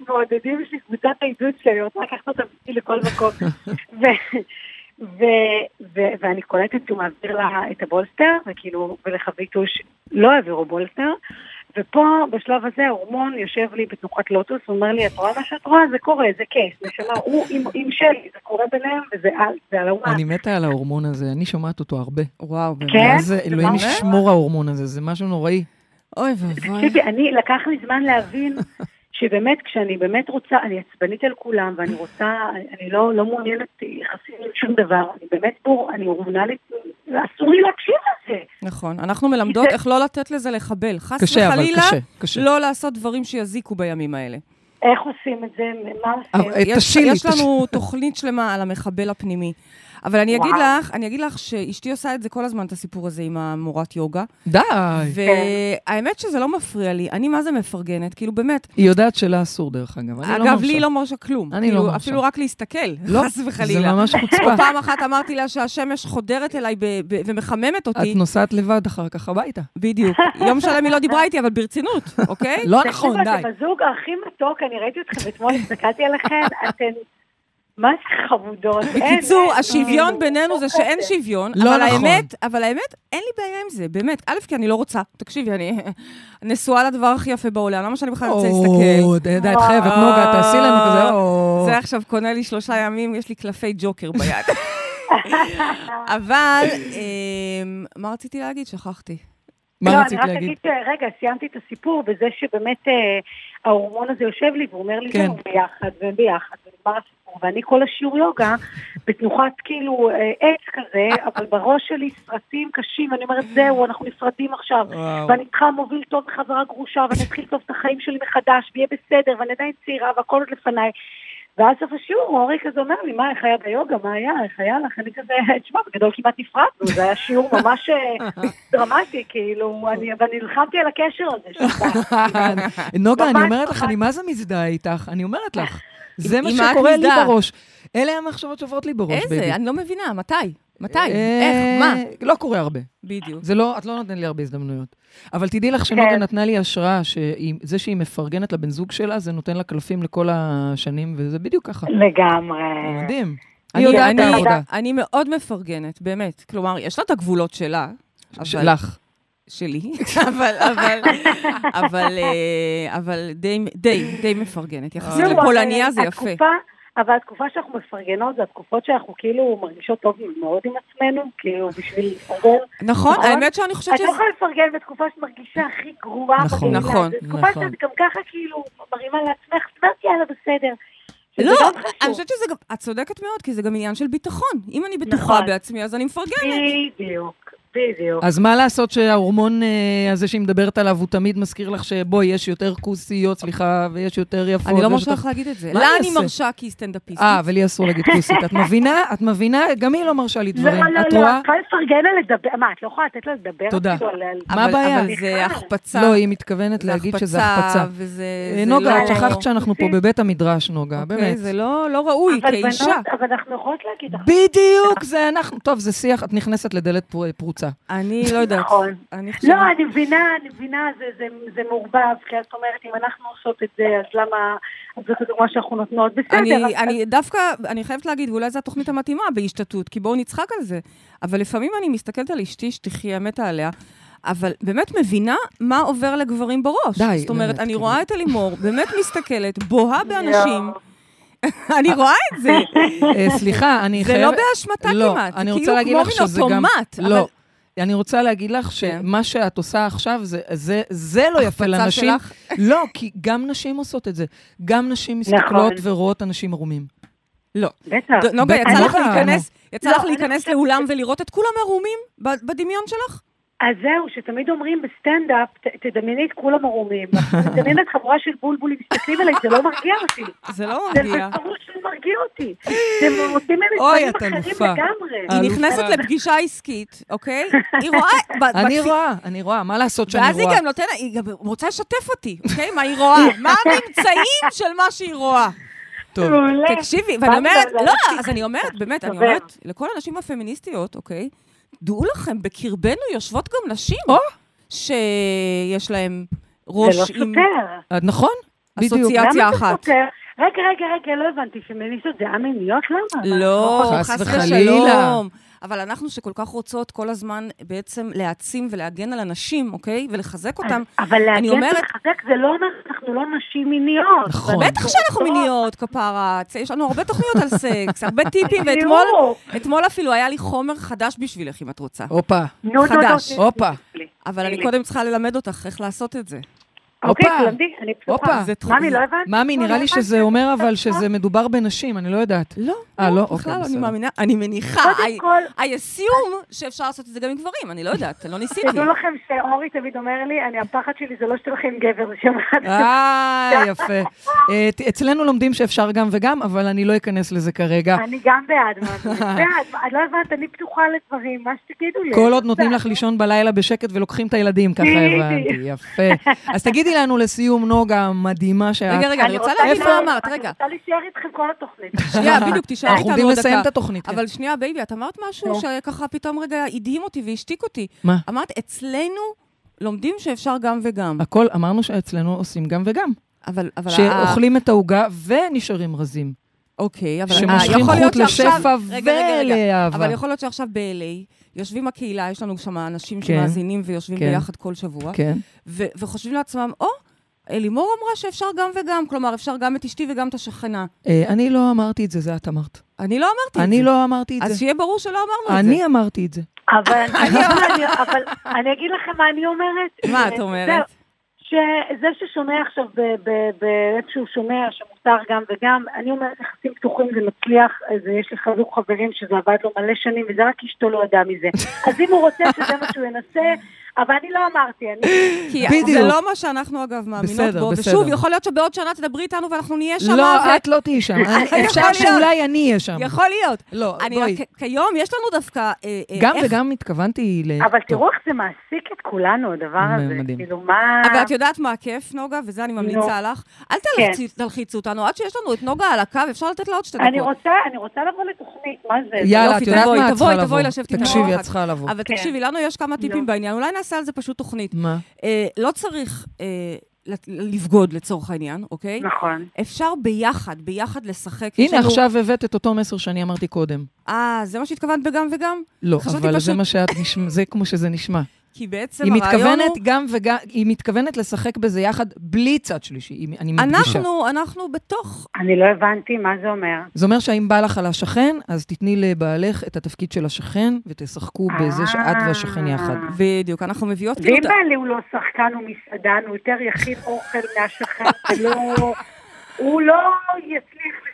מעודדים בשביל קבוצת העידוד שלי, אני רוצה לקחת אותם איתי לכל מקום. ו- ו- ו- ואני קולטת שהוא מעביר לה את הבולסטר, וכאילו, ולחביתוש לא העבירו בולסטר. ופה, בשלב הזה, ההורמון יושב לי בתנוחת לוטוס, הוא אומר לי, את רואה מה שאת רואה? זה קורה, זה כיף. נשמה, הוא עם, עם שלי, זה קורה ביניהם, וזה על, זה על הוואט. אני מתה על ההורמון הזה, אני שומעת אותו הרבה. וואו, באמת. כן? זה, אלוהים? ישמור ההורמון הזה, זה משהו נוראי. אוי ואבוי. תקשיבי, אני, לקח לי זמן להבין שבאמת, כשאני באמת רוצה, אני עצבנית על כולם, ואני רוצה, אני לא, לא מעוניינת יחסים עם שום דבר, אני באמת בור, אני הורמונלית, אסור לי להקשיב לזה. נכון. אנחנו מלמדות זה- איך לא לתת לזה לחבל. חס קשה, אבל וחלילה, קשה, קשה. לא לעשות דברים שיזיקו בימים האלה. איך עושים את זה? מה עושים? אה, יש, תשילי, יש תשילי. לנו תוכנית שלמה על המחבל הפנימי. אבל אני אגיד וואו. לך, אני אגיד לך שאשתי עושה את זה כל הזמן, את הסיפור הזה עם המורת יוגה. די. והאמת שזה לא מפריע לי, אני מה זה מפרגנת, כאילו באמת. היא יודעת שלה אסור, דרך אגב. אני לא אגב. לי לא מרשה כלום. אני כאילו, לא מרשה. אפילו רק להסתכל, לא, חס זה וחלילה. ממש חוצפה. פעם אחת אמרתי לה שהשמש חודרת אליי ב- ב- ומחממת אותי. את נוסעת לבד אחר כך הביתה. בדיוק. יום שלם היא לא דיברה איתי, אבל ברצינות, אוקיי? לא תקשיבו, נכון, די. אתם הזוג הכי מתוק, אני ראיתי אתכם אתמול, הסתכלתי עליכם, אתן... מה זה חמודות? בקיצור, השוויון אין. בינינו זה שאין שוויון, לא אבל נכון. האמת, אבל האמת, אין לי בעיה עם זה, באמת. א', כי אני לא רוצה. תקשיבי, אני נשואה לדבר הכי יפה בעולם, למה שאני בכלל רוצה להסתכל? או, די, את חייבת, נוגה, תעשי לנו כזה, או. זה עכשיו קונה לי שלושה ימים, יש לי קלפי ג'וקר ביד. אבל, אמ, מה רציתי להגיד? שכחתי. מה לא, רצית אני רק להגיד? אגיד, רגע, סיימתי את הסיפור בזה שבאמת אה, ההורמון הזה יושב לי, והוא אומר לי, כן. ביחד, והם ביחד, ונגמר הסיפור. ואני כל השיעור יוגה, בתנוחת כאילו אה, עץ כזה, אבל בראש שלי סרטים קשים, ואני אומרת, זהו, אנחנו נפרדים עכשיו. וואו. ואני צריכה מוביל טוב חברה גרושה, ואני אתחיל טוב את החיים שלי מחדש, ויהיה בסדר, ואני עדיין צעירה, והכל עוד לפניי. ואז סוף השיעור, אורי כזה אומר לי, מה, איך היה ביוגה, מה היה, איך היה לך? אני כזה, תשמע, בגדול כמעט נפרדנו, זה היה שיעור ממש אה, דרמטי, כאילו, אני, ואני נלחמתי על הקשר הזה. שלך. נוגה, אני אומרת לך. אני מה זה מזדהה איתך? אני אומרת לך. זה מה שקורה לי? בראש. אלה המחשבות שעוברות לי בראש, בייבי. איזה? אני לא מבינה, מתי? מתי? אה, איך? מה? לא קורה הרבה. בדיוק. זה לא, את לא נותנת לי הרבה הזדמנויות. אבל תדעי לך שנוגה כן. נתנה לי השראה, שזה שהיא מפרגנת לבן זוג שלה, זה נותן לה קלפים לכל השנים, וזה בדיוק ככה. לגמרי. מדהים. אני- היא יודעת את אני- העבודה. אני מאוד מפרגנת, באמת. כלומר, יש לה את הגבולות שלה. שלך. שלי, אבל, אבל, אבל, אה, אבל די, די, די מפרגנת. יחסית לפולניה זה יפה. התקופה, אבל התקופה שאנחנו מפרגנות זה התקופות שאנחנו כאילו מרגישות טוב מאוד עם עצמנו, כאילו בשביל לפרגן. נכון, נכון? האמת שאני חושבת את לא שזה... יכולה לפרגן בתקופה שאת מרגישה הכי גרועה נכון. נכון, תקופה נכון. שאת גם ככה כאילו מרימה לעצמך, את אומרת יאללה בסדר. לא. אני חושבת שזה גם... את צודקת מאוד, כי זה גם עניין של ביטחון. אם אני בטוחה נכון. בעצמי, אז אני מפרגנת. בדיוק, בדיוק. אז מה לעשות שההורמון אה, הזה שהיא מדברת עליו, הוא תמיד מזכיר לך שבואי, יש יותר כוסיות, סליחה, ויש יותר יפות. אני לא מרשה לך להגיד את זה. לה אני? מרשה כי היא סטנדאפיסטית. אה, ולי אסור להגיד כוסית. את מבינה? את מבינה? גם היא לא מרשה לי דברים. לא, לא, לא? את יכולה לפרגן לה לדבר, מה, את לא יכולה לתת לה לדבר? תודה. מה הבעיה? אבל זה החפצה. לא, היא מתכוונת להגיד שזה החפצה. וזה... אה, נוגה, לא- את שכחת שאנחנו פה אוקיי. בבית המדרש, נוגה, אוקיי, באמת. זה לא לא ראוי כאישה. אבל אנחנו יכולות להגיד. בדיוק, זה אנחנו. טוב, זה שיח, את נכנסת לדלת פר- פרוצה. אני לא יודעת. נכון. אני חושבת... לא, אני מבינה, אני מבינה, זה, זה, זה מעורבב, כי את אומרת, אם אנחנו עושות את זה, אז למה, אז זאת הדוגמה שאנחנו נותנות, בסדר. אני, אז- אני דווקא, אני חייבת להגיד, ואולי זו התוכנית המתאימה בהשתתות, כי בואו נצחק על זה. אבל לפעמים אני מסתכלת על אשתי, שתחיה, מתה עליה, אבל באמת מבינה מה עובר לגברים בראש. די, זאת אומרת, באמת, אני כאילו. רואה את אלימור, באמת מסתכלת, בוהה באנשים. אני רואה את זה. אה, סליחה, אני זה חייבת... לא באשמתה לא, כמעט. אני זה רוצה להגיד כאילו לך כמו שזה גם... אוטומט. לא. אבל- אני רוצה להגיד לך כן. שמה שאת עושה עכשיו, זה, זה, זה לא יפה לנשים. שלך? לא, כי גם נשים עושות את זה. גם נשים מסתכלות נכון. ורואות אנשים ערומים. לא. בטח. ד- נוגה, בטח, יצא לך. להיכנס, יצא לא, לך אני להיכנס חושבת לאולם ולראות את כולם ערומים בדמיון שלך? אז זהו, שתמיד אומרים בסטנדאפ, תדמייני את כולם ערומים. תדמייני את חבורה של בולבולים מסתכלים עליי, זה לא מרגיע אותי. זה לא זה מרגיע. בפירוש לא מרגיע אותי. זה עושים ממני אוי, דברים את אחרים. לגמרי. היא. נכנסת לפגישה עסקית, אוקיי? היא רואה... ב- אני רואה, אני רואה, מה לעשות שאני ואז היא רואה? גם נותנת, היא גם רוצה לשתף אותי, אוקיי? מה היא רואה? מה הממצאים של מה שהיא רואה? טוב. תקשיבי, ואני אומרת. לא, אז אני אומרת, באמת, אני. אומרת, לכל הנשים הפמיניסטיות, אוקיי? דעו לכם, בקרבנו יושבות גם נשים או. שיש להן זה ראש לא עם סותר. נכון? בדיוק. אסוציאציה למה זה אחת. סותר? רגע, רגע, רגע, לא הבנתי, פמיניסטיות זה א-מיניות? למה? לא, חס חס וחלילה. אבל אנחנו שכל כך רוצות כל הזמן בעצם להעצים ולהגן על הנשים, אוקיי? ולחזק אותם. אבל אני להגן אומרת- ולחזק זה לא אומר שאנחנו לא נשים מיניות. נכון. בטח שאנחנו מיניות, כפרה. יש לנו הרבה תוכניות על סקס, הרבה טיפים, ואתמול. אתמול אפילו היה לי חומר חדש בשבילך, אם את רוצה. הופה. חדש. הופה. אבל אני. קודם צריכה ללמד אותך איך לעשות את זה. אוקיי. תלמדי, אני. פתוחה. זה תחום- ממי, לא הבנת? ממי, לא, נראה לא לי הבנתי. שזה אומר אבל שזה מדובר בנשים, אני לא יודעת. לא, אה, לא? בכלל, אוקיי, אני. מאמינה, אני מניחה, קודם I- כל- I assume שאפשר לעשות את זה גם עם גברים, אני לא יודעת, לא ניסיתי. תדעו לכם שאורי תמיד אומר לי, אני, הפחד שלי זה לא שתלכי עם גבר, זה שמעת. אה, יפה. אה, אצלנו לומדים שאפשר גם וגם, אבל אני לא אכנס לזה כרגע. אני גם בעד? בעד, לא הבנת, אני פתוחה לדברים, מה שתגידו לי. כל עוד נותנים לך לישון בלילה בשקט ולוקחים את הילדים, ככה. הבנתי, יפה. אז תגידי לנו לסיום, נוגה המדהימה שאת... רגע, רגע, אני רוצה להבין איפה? מה אמרת, אני רגע. רוצה להישאר איתכם כל התוכנית. שנייה, בדיוק, תישאר אנחנו איתנו עומדים עוד לסיים דקה. את התוכנית. כן. אבל שנייה, בייבי, את אמרת משהו. שככה פתאום רגע הדהים אותי והשתיק אותי. מה? אמרת, אצלנו לומדים שאפשר גם וגם. הכל, אמרנו שאצלנו עושים גם וגם. אבל, אבל... שאוכלים את העוגה ונשארים רזים. אוקיי, אבל... שמושכים חוט לשפע. ולאהבה. אבל יכול להיות שעכשיו ב-LA, יושבים הקהילה, יש לנו שם אנשים כן. שמאזינים ויושבים כן. ביחד כל שבוע, כן. ו- וחושבים לעצמם, או, אלימור אמרה שאפשר גם וגם, כלומר, אפשר גם את אשתי וגם את השכנה. אה, אני לא אמרתי את זה, זה את אמרת. אני לא אמרתי את זה. אני לא אמרתי את אז זה. שיהיה ברור שלא אמרנו את זה. אני אמרתי את זה. אבל אני- אני- אבל אני אגיד לכם מה אני אומרת. מה את אומרת? שזה ששומע עכשיו ב- ב- באיפשהו שומע שמותר גם וגם, אני אומרת יחסים פתוחים זה מצליח, אז יש לי חזוק חברים שזה עבד לו מלא שנים וזה רק אשתו לא ידעה מזה. אז אם הוא רוצה שזה מה שהוא ינסה, אבל אני לא אמרתי, אני... כי בדיוק. זה לא מה שאנחנו, אגב, מאמינות בסדר, בו. בסדר. ושוב, יכול להיות שבעוד שנה תדברי איתנו ואנחנו נהיה שם. לא, ו- את לא תהיי שם. אפשר. שאולי אני אהיה שם. יכול להיות. לא, אני בואי. כיום יש לנו דווקא... אה, אה, גם וגם התכוונתי ל... אבל. תראו איך זה מעסיק את כולנו, הדבר הזה. מדהים. כאילו, מה... אבל את יודעת מה הכיף, נוגה? וזה אני ממליצה לך. אל כן. תלחיצו אותנו, עד שיש לנו את נוגה על הקו, אפשר לתת לה עוד שתי דקות. אני רוצה, אני רוצה לבוא לתוכנית, מה זה? יאללה, לא- את יודעת תבואי, מה? את תבואי, צריכה תבואי לבוא. לשבת איתנו תקשיבי. את צריכה לבוא. אבל כן. תקשיבי, לנו יש כמה טיפים. בעניין, אולי נעשה על זה פשוט תוכנית. מה? אה, לא צריך אה, לבגוד לצורך העניין, אוקיי? נכון. אפשר ביחד, ביחד לשחק. הנה, לנו- עכשיו הבאת את אותו מסר שאני אמרתי קודם. אה, זה מה שהתכוונת בגם וגם? לא, אבל זה פשוט- מה שאת נשמע, זה כמו שזה נשמע. כי בעצם היא הרעיון מתכוונת הוא... גם וגם, היא מתכוונת לשחק בזה יחד בלי צד שלישי, היא- אני מדגישה. אנחנו, אנחנו בתוך... אני לא הבנתי מה זה אומר. זה אומר שאם בא לך על השכן, אז תתני לבעלך את התפקיד של השכן, ותשחקו בזה שאת והשכן יחד. בדיוק, אנחנו מביאות כאילו... ואם בעלי הוא לא שחקן, הוא מסעדן, הוא יותר יכין אוכל מהשכן, ולא... הוא לא יצליח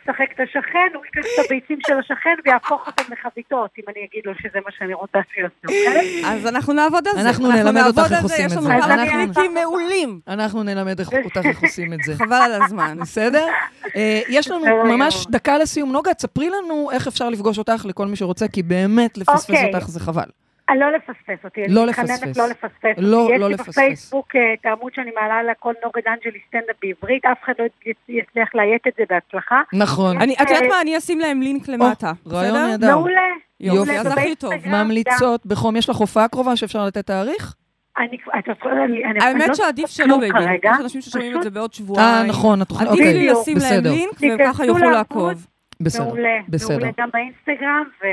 לשחק את השכן, הוא ייקח את הביצים של השכן ויהפוך אותם לחביתות, אם אני אגיד לו שזה מה שאני רוצה שיעשו, אוקיי? אז אנחנו נעבוד על זה. אנחנו נלמד אותך איך על זה, עושים יש את לנו זה. כמה אנחנו- טריקים מעולים. אנחנו נלמד אותך איך עושים את זה. חבל על הזמן. בסדר? אה, יש לנו ממש. דקה לסיום. נוגה, תספרי לנו איך אפשר לפגוש אותך לכל מי שרוצה, כי באמת לפספס אוקיי. אותך זה חבל. אה, לא לפספס אותי, אני לא מתחננת לפספס. לא לפספס אותי. לא- יש לא לי לפספס. בפייסבוק אה, את העמוד שאני מעלה הכל נוגה דה אנג'לי סטנדאפ בעברית, אף אחד לא יצ- יצליח לאיית את זה בהצלחה. נכון. אני- את יודעת מה? אני אשים להם לינק למטה. רעיון בסדר? נהדר. מעולה. יופי. אז הכי טוב. ממליצות בחום. יש לך הופעה קרובה שאפשר לתת תאריך? אני, את אני, אני, אני האמת לא שעדיף שלא, בייבי. כרגע. יש אנשים ששומעים את זה בעוד שבועיים. אה, נכון, התוכנית, עדיף לי אוקיי, לשים להם. לינק, והם תיכנסו ככה יוכלו. לעקוב. בסדר, מעולה, בסדר. מעולה גם באינסטגרם. ו...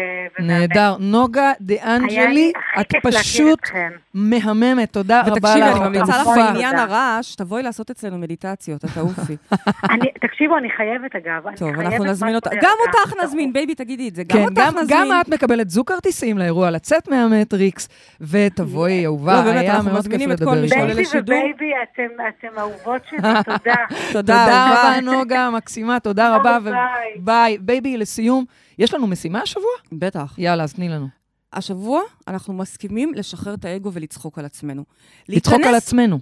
נהדר. נוגה דה אנג'לי, את פשוט. מהממת. תודה רבה לך. ותקשיבי, אני ממליצה לך. בעניין הרעש, תבואי לעשות אצלנו מדיטציות, את תעופי. אני, תקשיבו, אני חייבת אגב. טוב, אנחנו נזמין אותה. גם. אותך נזמין, בייבי, תגידי את זה. גם כן, אותך גם, נזמין. גם את מקבלת זוג כרטיסים לאירוע לצאת מהמטריקס, ותבואי, אהובה, לא, באמת, היה אנחנו מאוד מזמינים כיף את כל לדבר איתך. בייבי. ובייבי, אתם, אתם אהובות שלי, תודה. תודה. רבה, נוגה, מקסימה, תודה רבה. ו- ביי. ביי. בייבי, לסיום, יש לנו משימה השבוע? בטח. יאללה, אז תני לנו. השבוע אנחנו מסכימים לשחרר את האגו ולצחוק על עצמנו. לצחוק על להיכנס- עצמנו.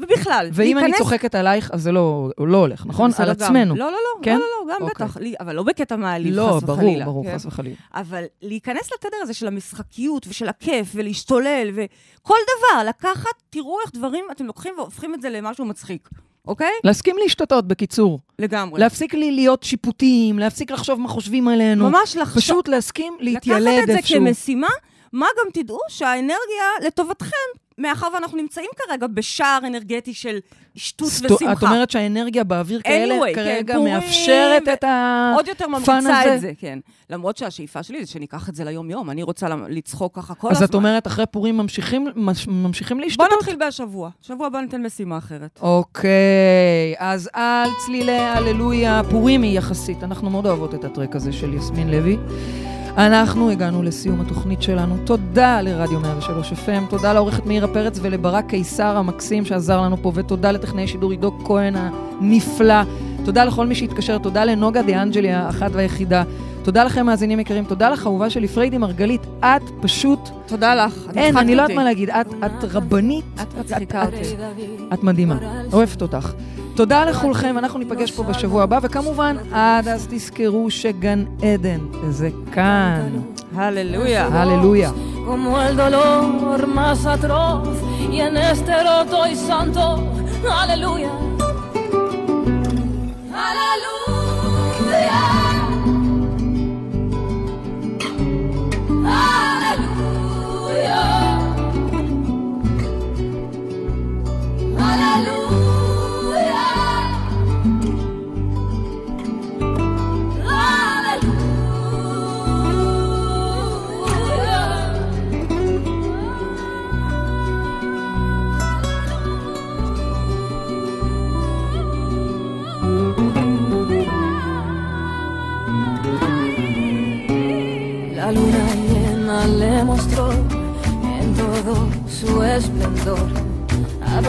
ובכלל, ואם אני להיכנס- צוחקת עלייך, אז זה לא לא הולך, נכון? על גם. עצמנו. לא, לא, לא, כן? לא, לא, לא, גם אוקיי. בטח. לי- אבל לא בקטע מעליב, לא, חס ברור, וחלילה. ברור, כן? חס וחלילה. אבל להיכנס לתדר הזה של המשחקיות ושל הכיף ולהשתולל וכל דבר, לקחת, תראו איך דברים אתם לוקחים והופכים את זה למשהו מצחיק, אוקיי? להסכים להשתתות, בקיצור. לגמרי. להפסיק לי להיות שיפוטיים, להפסיק לחשוב מה חושבים עלינו. ממש לחשוב, פשוט להסכים לקחת להתיילד את זה איפשהו. כמשימה, מה גם תדעו שהאנרגיה לטובתכם, מאחר ואנחנו נמצאים כרגע בשער אנרגטי של שטות סטו- ושמחה. את אומרת שהאנרגיה באוויר כאלה Anyway, כן, כרגע פורים, מאפשרת ו- את ה... עוד יותר ממריצה הזה? את זה, כן. למרות שהשאיפה שלי זה שניקח את זה ליום-יום, אני רוצה לצחוק ככה כל אז הזמן. את אומרת, אחרי פורים ממשיכים מש- ממשיכים בוא להשתתות? נתחיל בהשבוע. שבוע הבא ניתן משימה אחרת. אוקיי, אז על צלילי הללויה פורימי יחסית. אנחנו מאוד אוהבות את הטרק הזה של יסמין לוי. אנחנו הגענו לסיום התוכנית שלנו. תודה לרדיו 103 FM, תודה לעורכת מאירה פרץ ולברק קיסר המקסים שעזר לנו פה, ותודה לטכנאי שידור עידו כהן הנפלא. תודה לכל מי שהתקשר, תודה לנוגה דה אנג'לי האחת והיחידה. תודה לכם, מאזינים יקרים. תודה לך, אהובה שלי, פריידי מרגלית. את פשוט... תודה לך. את אין, אני לא יודעת. מה להגיד. את, את רבנית. את מצחיקה אותי. את מדהימה, אוהבת אותך. תודה לכולכם, אנחנו ניפגש פה בשבוע הבא, וכמובן, עד אז תזכרו שגן עדן זה כאן. הללויה. הללויה. como el dolor más atroz y en este roto y santo aleluya aleluya Hallelujah. Hallelujah.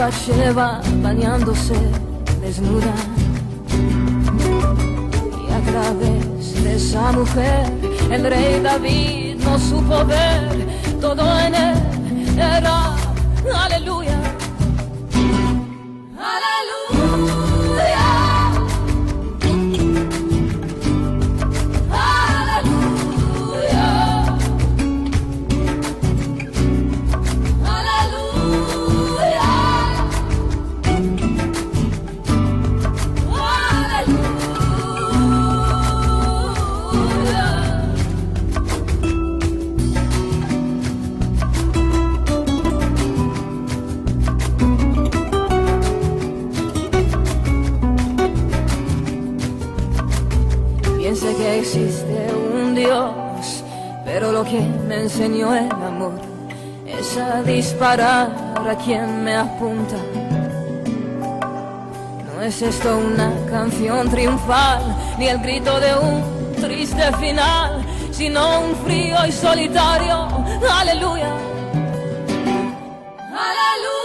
Bathsheba bañándose desnuda. Y a través de esa mujer el rey David no supo ver todo en él era. Aleluya. enseñó el amor es a disparar a quien me apunta. No es esto una canción triunfal, ni el grito de un triste final, sino un frío y solitario. Aleluya. Aleluya.